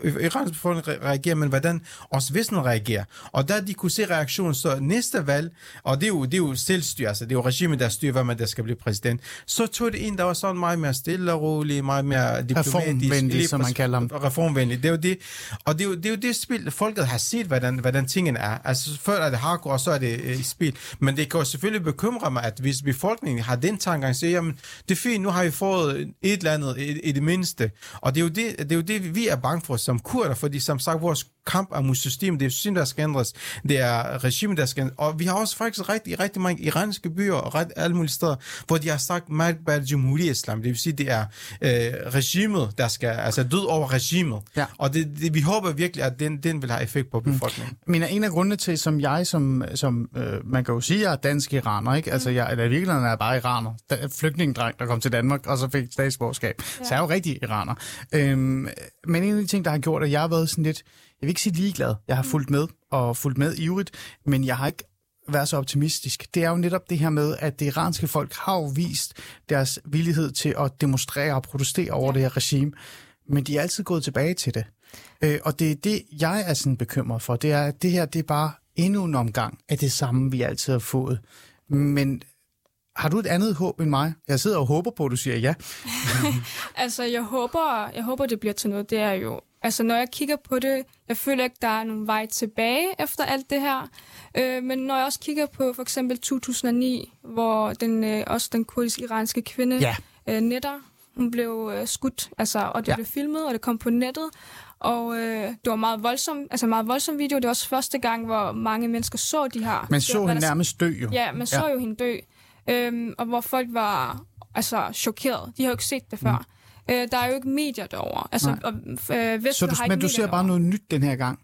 [SPEAKER 5] øh, Irans befolkning reagerer, men hvordan også Vesten reagerer. Og da de kunne se reaktionen, så næste valg, og det er jo, det er jo selvstyre, altså det er jo regimet, der styrer, hvad man der skal blive præsident, så tog det en, der var sådan meget mere stille og rolig, meget mere diplomatisk.
[SPEAKER 3] Reformvenlig, som man kalder ham.
[SPEAKER 5] Reformvenlig. Det er jo det. Og det er jo det, er jo det spil, folket har set, hvordan, hvordan tingene er. Altså før er det hardcore, og så er det øh, spil. Men det kan jo selvfølgelig bekymre mig, at hvis befolkningen har den tankegang, så jamen, det er fint, nu har vi fået et eller andet i, i det mindste. Og det er, jo det, det er jo det, vi er bange for som kurder, fordi som sagt, vores kamp er mod systemet. Det er systemet, der skal ændres. Det er regimet, der skal ændres. Og vi har også faktisk rigtig, rigtig mange iranske byer og ret, alle mulige steder, hvor de har sagt, Malbad Jamhuri Islam. Det vil sige, det er øh, regimet, der skal, altså død over regimet.
[SPEAKER 3] Ja.
[SPEAKER 5] Og det, det, vi håber virkelig, at den, den vil have effekt på befolkningen.
[SPEAKER 3] Men en af grundene til, som jeg, som, som øh, man kan jo sige, jeg er dansk iraner, ikke? Altså, jeg, eller i virkeligheden er jeg bare iraner. Da, flygtningedreng, der kom til Danmark, og så fik statsborgerskab. Ja. Så jeg er jo rigtig iraner. Øhm, men en af de ting, der har gjort, at jeg har været sådan lidt, vil ikke sige ligeglad, jeg har fulgt med, og fulgt med ivrigt, men jeg har ikke været så optimistisk. Det er jo netop det her med, at det iranske folk har jo vist deres villighed til at demonstrere og protestere over det her regime, men de er altid gået tilbage til det. Øh, og det er det, jeg er sådan bekymret for. Det er, at det her det er bare endnu en omgang af det samme, vi altid har fået. Men har du et andet håb end mig? Jeg sidder og håber på, at du siger ja. *laughs*
[SPEAKER 4] Altså, jeg håber, jeg håber, det bliver til noget. Det er jo... Altså, når jeg kigger på det, jeg føler ikke, der er nogen vej tilbage efter alt det her. Øh, men når jeg også kigger på for eksempel 2009, hvor den, øh, også den kurdisk-iranske kvinde,
[SPEAKER 3] Ja.
[SPEAKER 4] øh, Netter, hun blev øh, skudt, altså, og det
[SPEAKER 3] Ja.
[SPEAKER 4] blev filmet, og det kom på nettet. Og øh, det var meget voldsom, altså meget voldsom video. Det var også første gang, hvor mange mennesker så de her.
[SPEAKER 3] Man så hende nærmest dø jo.
[SPEAKER 4] Ja, man så
[SPEAKER 3] Ja.
[SPEAKER 4] ja. jo hende dø. Øhm, og hvor folk var altså chokeret. De har jo ikke set det før. Mm. Øh, der er jo ikke medier derovre. Altså,
[SPEAKER 3] Nej.
[SPEAKER 4] og, øh,
[SPEAKER 3] Så du, men du ser bare
[SPEAKER 4] derovre.
[SPEAKER 3] noget nyt den her gang.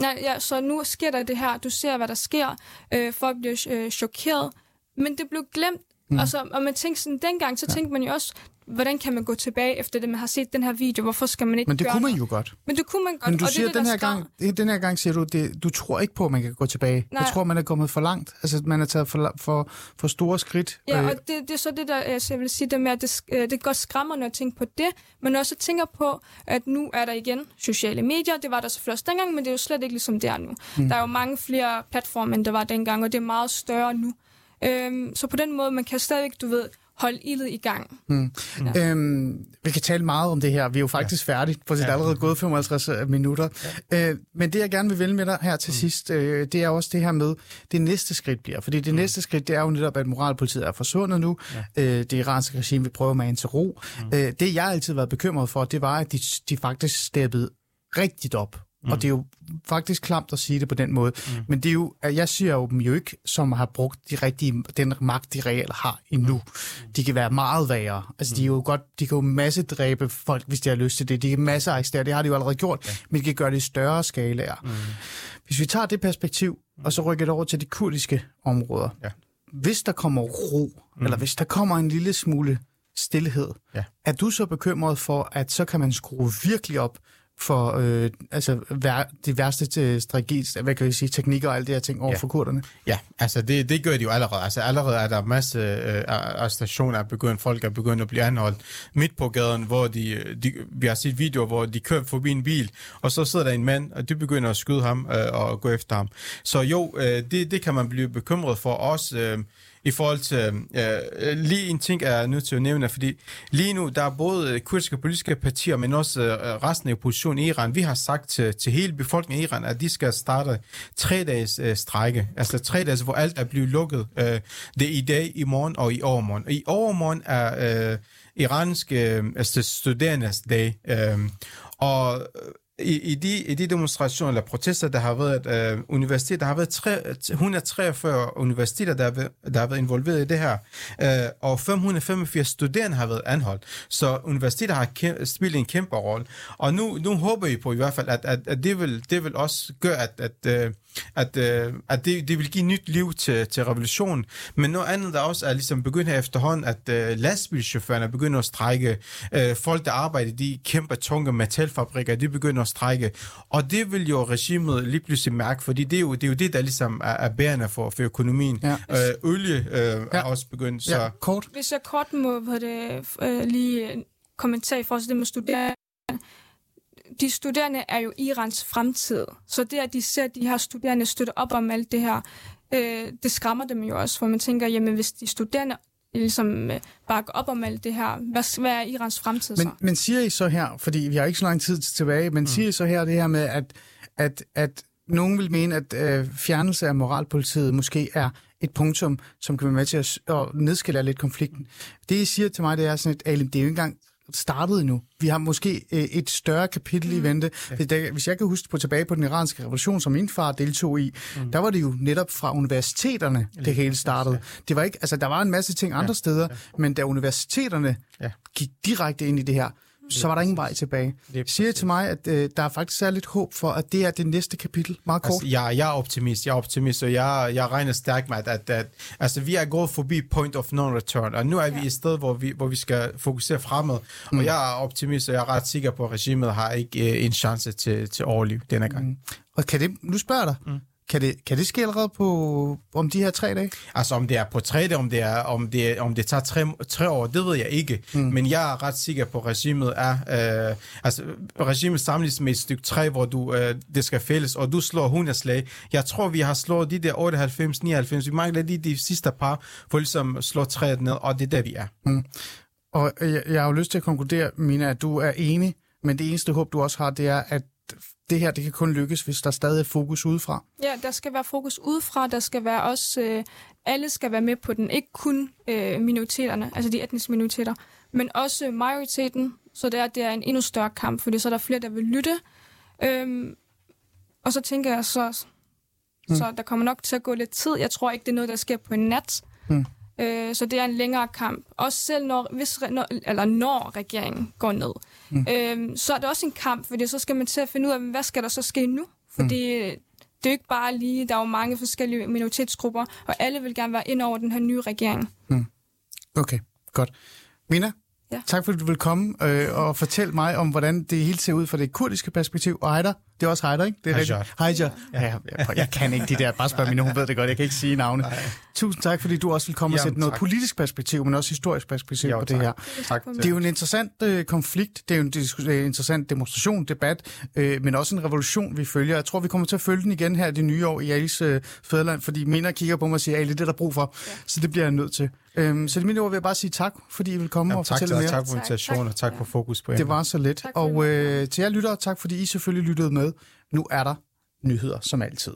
[SPEAKER 4] Nej, ja, så nu sker der det her. Du ser, hvad der sker. Øh, folk bliver øh, chokeret. Men det blev glemt. Mm. Altså, og man tænkte sådan, dengang, så ja. tænkte man jo også, hvordan kan man gå tilbage efter det, man har set den her video? Hvorfor skal man ikke
[SPEAKER 3] Men det
[SPEAKER 4] gøre
[SPEAKER 3] kunne man jo godt.
[SPEAKER 4] Men det kunne man godt.
[SPEAKER 3] Men du
[SPEAKER 4] og det er
[SPEAKER 3] siger,
[SPEAKER 4] det,
[SPEAKER 3] den
[SPEAKER 4] der
[SPEAKER 3] her, gang, det- den her gang siger du, det, du tror ikke på, at man kan gå tilbage.
[SPEAKER 4] Nej.
[SPEAKER 3] Jeg tror, man er kommet for langt. Altså, man er taget for, for, for store skridt.
[SPEAKER 4] Ja,
[SPEAKER 3] Øh,
[SPEAKER 4] og det, det er så det, der altså, jeg vil sige, det med, at det, øh, det godt skræmmer, når jeg tænker på det, men også tænker på, at nu er der igen sociale medier. Det var der selvfølgelig også dengang, men det er jo slet ikke ligesom det er nu. Mm. Der er jo mange flere platforme, end der var dengang, og det er meget større nu. Øhm, så på den måde, man kan stadigvæk, du ved, holde ildet i gang.
[SPEAKER 3] Øhm, vi kan tale meget om det her. Vi er jo faktisk ja. færdige, for det er allerede gået 55 minutter. Ja. Øh, men det, jeg gerne vil vælge med dig her til mm. sidst, øh, det er også det her med, det næste skridt bliver. Fordi det mm. næste skridt, det er jo netop, at moralpolitiet er forsvundet nu. Ja. Øh, det iranske regime vil prøve at mane til ro. Mm. Øh, det, jeg altid har været bekymret for, det var, at de, de faktisk steppede rigtigt op. Mm. Og det er jo faktisk klamt at sige det på den måde. Mm. Men det er jo, at jeg siger jo dem jo ikke, som har brugt de rigtige, den magt, de reelt har endnu. Mm. De kan være meget værre. Altså, de, er jo godt, de kan jo masse dræbe folk, hvis de har lyst til det. De kan masser arrestere, det har de jo allerede gjort. Ja. Men de kan gøre det i større skalaer. Mm. Hvis vi tager det perspektiv, og så rykker det over til de kurdiske områder.
[SPEAKER 5] Ja.
[SPEAKER 3] Hvis der kommer ro, mm. eller hvis der kommer en lille smule stillhed,
[SPEAKER 5] Ja.
[SPEAKER 3] er du så bekymret for, at så kan man skrue virkelig op for øh, altså, vær, de værste øh, strategi, hvad kan jeg sige, teknikker og alt det her ting over
[SPEAKER 5] Ja.
[SPEAKER 3] for kurderne?
[SPEAKER 5] Ja, altså det, det gør de jo allerede. Altså allerede er der masse øh, arrestationer begyndt. Folk er begyndt at blive anholdt midt på gaden, hvor de, øh, de, vi har set videoer, hvor de kører forbi en bil, og så sidder der en mand, og de begynder at skyde ham øh, og gå efter ham. Så jo, øh, det, det kan man blive bekymret for også. Øh, i forhold til, øh, øh, lige en ting er jeg nødt til at nævne, fordi lige nu, der er både øh, kurdiske politiske partier, men også øh, øh, resten af oppositionen i Iran, vi har sagt til, til hele befolkningen i Iran, at de skal starte tre dages øh, strække, altså tre dage, hvor alt er blevet lukket. Øh, det er i dag, i morgen og i overmorgen. I overmorgen er øh, iranske øh, altså studerendes dag, øh, og i, i, de, i de demonstrationer eller protester, der har været øh, universiteter, der har været tre, 143 universiteter, der har, været, der har været involveret i det her, øh, og 585 studerende har været anholdt. Så universiteter har kæm, spillet en kæmpe rolle. Og nu, nu håber vi på i hvert fald, at, at, at det, vil, det vil også gøre, at, at, øh, at, øh, at det, det vil give nyt liv til, til revolutionen. Men noget andet, der også er ligesom begyndt her efterhånden, at øh, lastbilchaufførerne begynder at strække. Øh, folk, der arbejder i de kæmpe, tunge metalfabrikker, de begynder at strække. Og det vil jo regimet lige pludselig mærke, fordi det er jo det, er jo det der ligesom er, er bærende for, for økonomien.
[SPEAKER 3] Ja.
[SPEAKER 5] Øh, olie øh, ja. er også begyndt, så...
[SPEAKER 3] Ja, kort.
[SPEAKER 4] Hvis jeg kort må hvad det, øh, lige kommentere i forhold til det med studerende. De studerende er jo Irans fremtid. Så det, at de ser, at de her studerende støtter op om alt det her, øh, det skræmmer dem jo også, for man tænker, jamen hvis de studerende ligesom øh, bakker op om alt det her, hvad, hvad er Irans fremtid så?
[SPEAKER 3] Men, men siger I så her, fordi vi har ikke så lang tid tilbage, men mm. siger I så her det her med, at, at, at nogen vil mene, at øh, fjernelse af moralpolitiet måske er et punktum, som kan være med til at, at nedskille lidt konflikten. Det I siger til mig, det er sådan et, Alim, det er jo ikke engang startet endnu. Vi har måske øh, et større kapitel mm. i vente. Ja. Hvis jeg kan huske på tilbage på den iranske revolution, som min far deltog i, mm. der var det jo netop fra universiteterne, det hele startede. Det var ikke, altså, der var en masse ting andre steder, men da universiteterne
[SPEAKER 5] Ja.
[SPEAKER 3] gik direkte ind i det her, så var der ingen vej tilbage. Siger til mig, at øh, der er faktisk er lidt håb for, at det er det næste kapitel? Meget kort.
[SPEAKER 5] Altså, jeg, jeg er optimist, jeg er optimist, og jeg, jeg regner stærkt med, at, at, at altså, vi er gået forbi point of no return, og nu er vi ja. et sted, hvor vi, hvor vi skal fokusere fremad, mm. og jeg er optimist, og jeg er ret sikker på, at regimet har ikke øh, en chance til, til overliv denne gang. Mm.
[SPEAKER 3] Og kan det, nu spørger jeg dig, mm. Kan, det, kan det ske allerede på, om de her tre dage?
[SPEAKER 5] Altså om det er på tre dage, om det, er, om det, om det tager tre, tre år, det ved jeg ikke. Mm. Men jeg er ret sikker på, at regimet er... Øh, altså, regimet samles med et stykke træ, hvor du, øh, det skal fælles, og du slår 100 slag. Jeg tror, vi har slået de der 98, 99. Vi mangler lige de sidste par, for ligesom at slå træet ned, og det er der, vi er.
[SPEAKER 3] Og øh, jeg, jeg har jo lyst til at konkludere, Mina, at du er enig, men det eneste håb, du også har, det er, at det her det kan kun lykkes, hvis der stadig er fokus udefra.
[SPEAKER 4] Ja, der skal være fokus udefra, der skal være også, øh, alle skal være med på den, ikke kun øh, minoriteterne, altså de etniske minoriteter, men også majoriteten, så det er, det er en endnu større kamp, fordi så er der flere, der vil lytte. Øhm, og så tænker jeg så, mm. så der kommer nok til at gå lidt tid. Jeg tror ikke, det er noget, der sker på en nat.
[SPEAKER 3] Mm.
[SPEAKER 4] Øh, så det er en længere kamp. Også selv når, hvis, når, eller når regeringen går ned. Mm. Øhm, så er det også en kamp, fordi så skal man til at finde ud af, hvad skal der så ske nu? Fordi mm. det er jo ikke bare lige, der er jo mange forskellige minoritetsgrupper, og alle vil gerne være ind over den her nye regering.
[SPEAKER 3] Okay, godt. Mina,
[SPEAKER 4] Ja.
[SPEAKER 3] Tak fordi du vil komme øh, og fortælle mig om, hvordan det hele ser ud fra det kurdiske perspektiv. Og Heider, det er også Heider, ikke? Det er rigtigt. Hajar. Ja. Ja, jeg, jeg kan ikke de der, bare spørg min, hun ved det godt, jeg kan ikke sige navne. Nej. Tusind tak, fordi du også vil komme og
[SPEAKER 5] Jamen,
[SPEAKER 3] sætte noget
[SPEAKER 5] tak.
[SPEAKER 3] politisk perspektiv, men også historisk perspektiv
[SPEAKER 5] Jo,
[SPEAKER 3] på det
[SPEAKER 5] tak.
[SPEAKER 3] her.
[SPEAKER 5] Tak.
[SPEAKER 3] Det er jo en interessant øh, konflikt, det er jo en dis- øh, interessant demonstration, debat, øh, men også en revolution, vi følger. Jeg tror, vi kommer til at følge den igen her det nye år i Alis øh, fædreland, fordi mener kigger på mig og siger, Ali, det er der brug for, ja. så det bliver jeg nødt til. Øhm, så det mine ord vil jeg bare sige tak, fordi I vil komme
[SPEAKER 5] Jamen,
[SPEAKER 3] og
[SPEAKER 5] tak,
[SPEAKER 3] fortælle
[SPEAKER 5] tak,
[SPEAKER 3] mere.
[SPEAKER 5] tak for invitationen,
[SPEAKER 4] tak.
[SPEAKER 5] og tak for fokus på
[SPEAKER 3] Det
[SPEAKER 5] emnet.
[SPEAKER 3] var så
[SPEAKER 4] for
[SPEAKER 3] Og
[SPEAKER 4] det.
[SPEAKER 3] øh, til jer lyttere, tak fordi I selvfølgelig lyttede med. Nu er der nyheder som altid.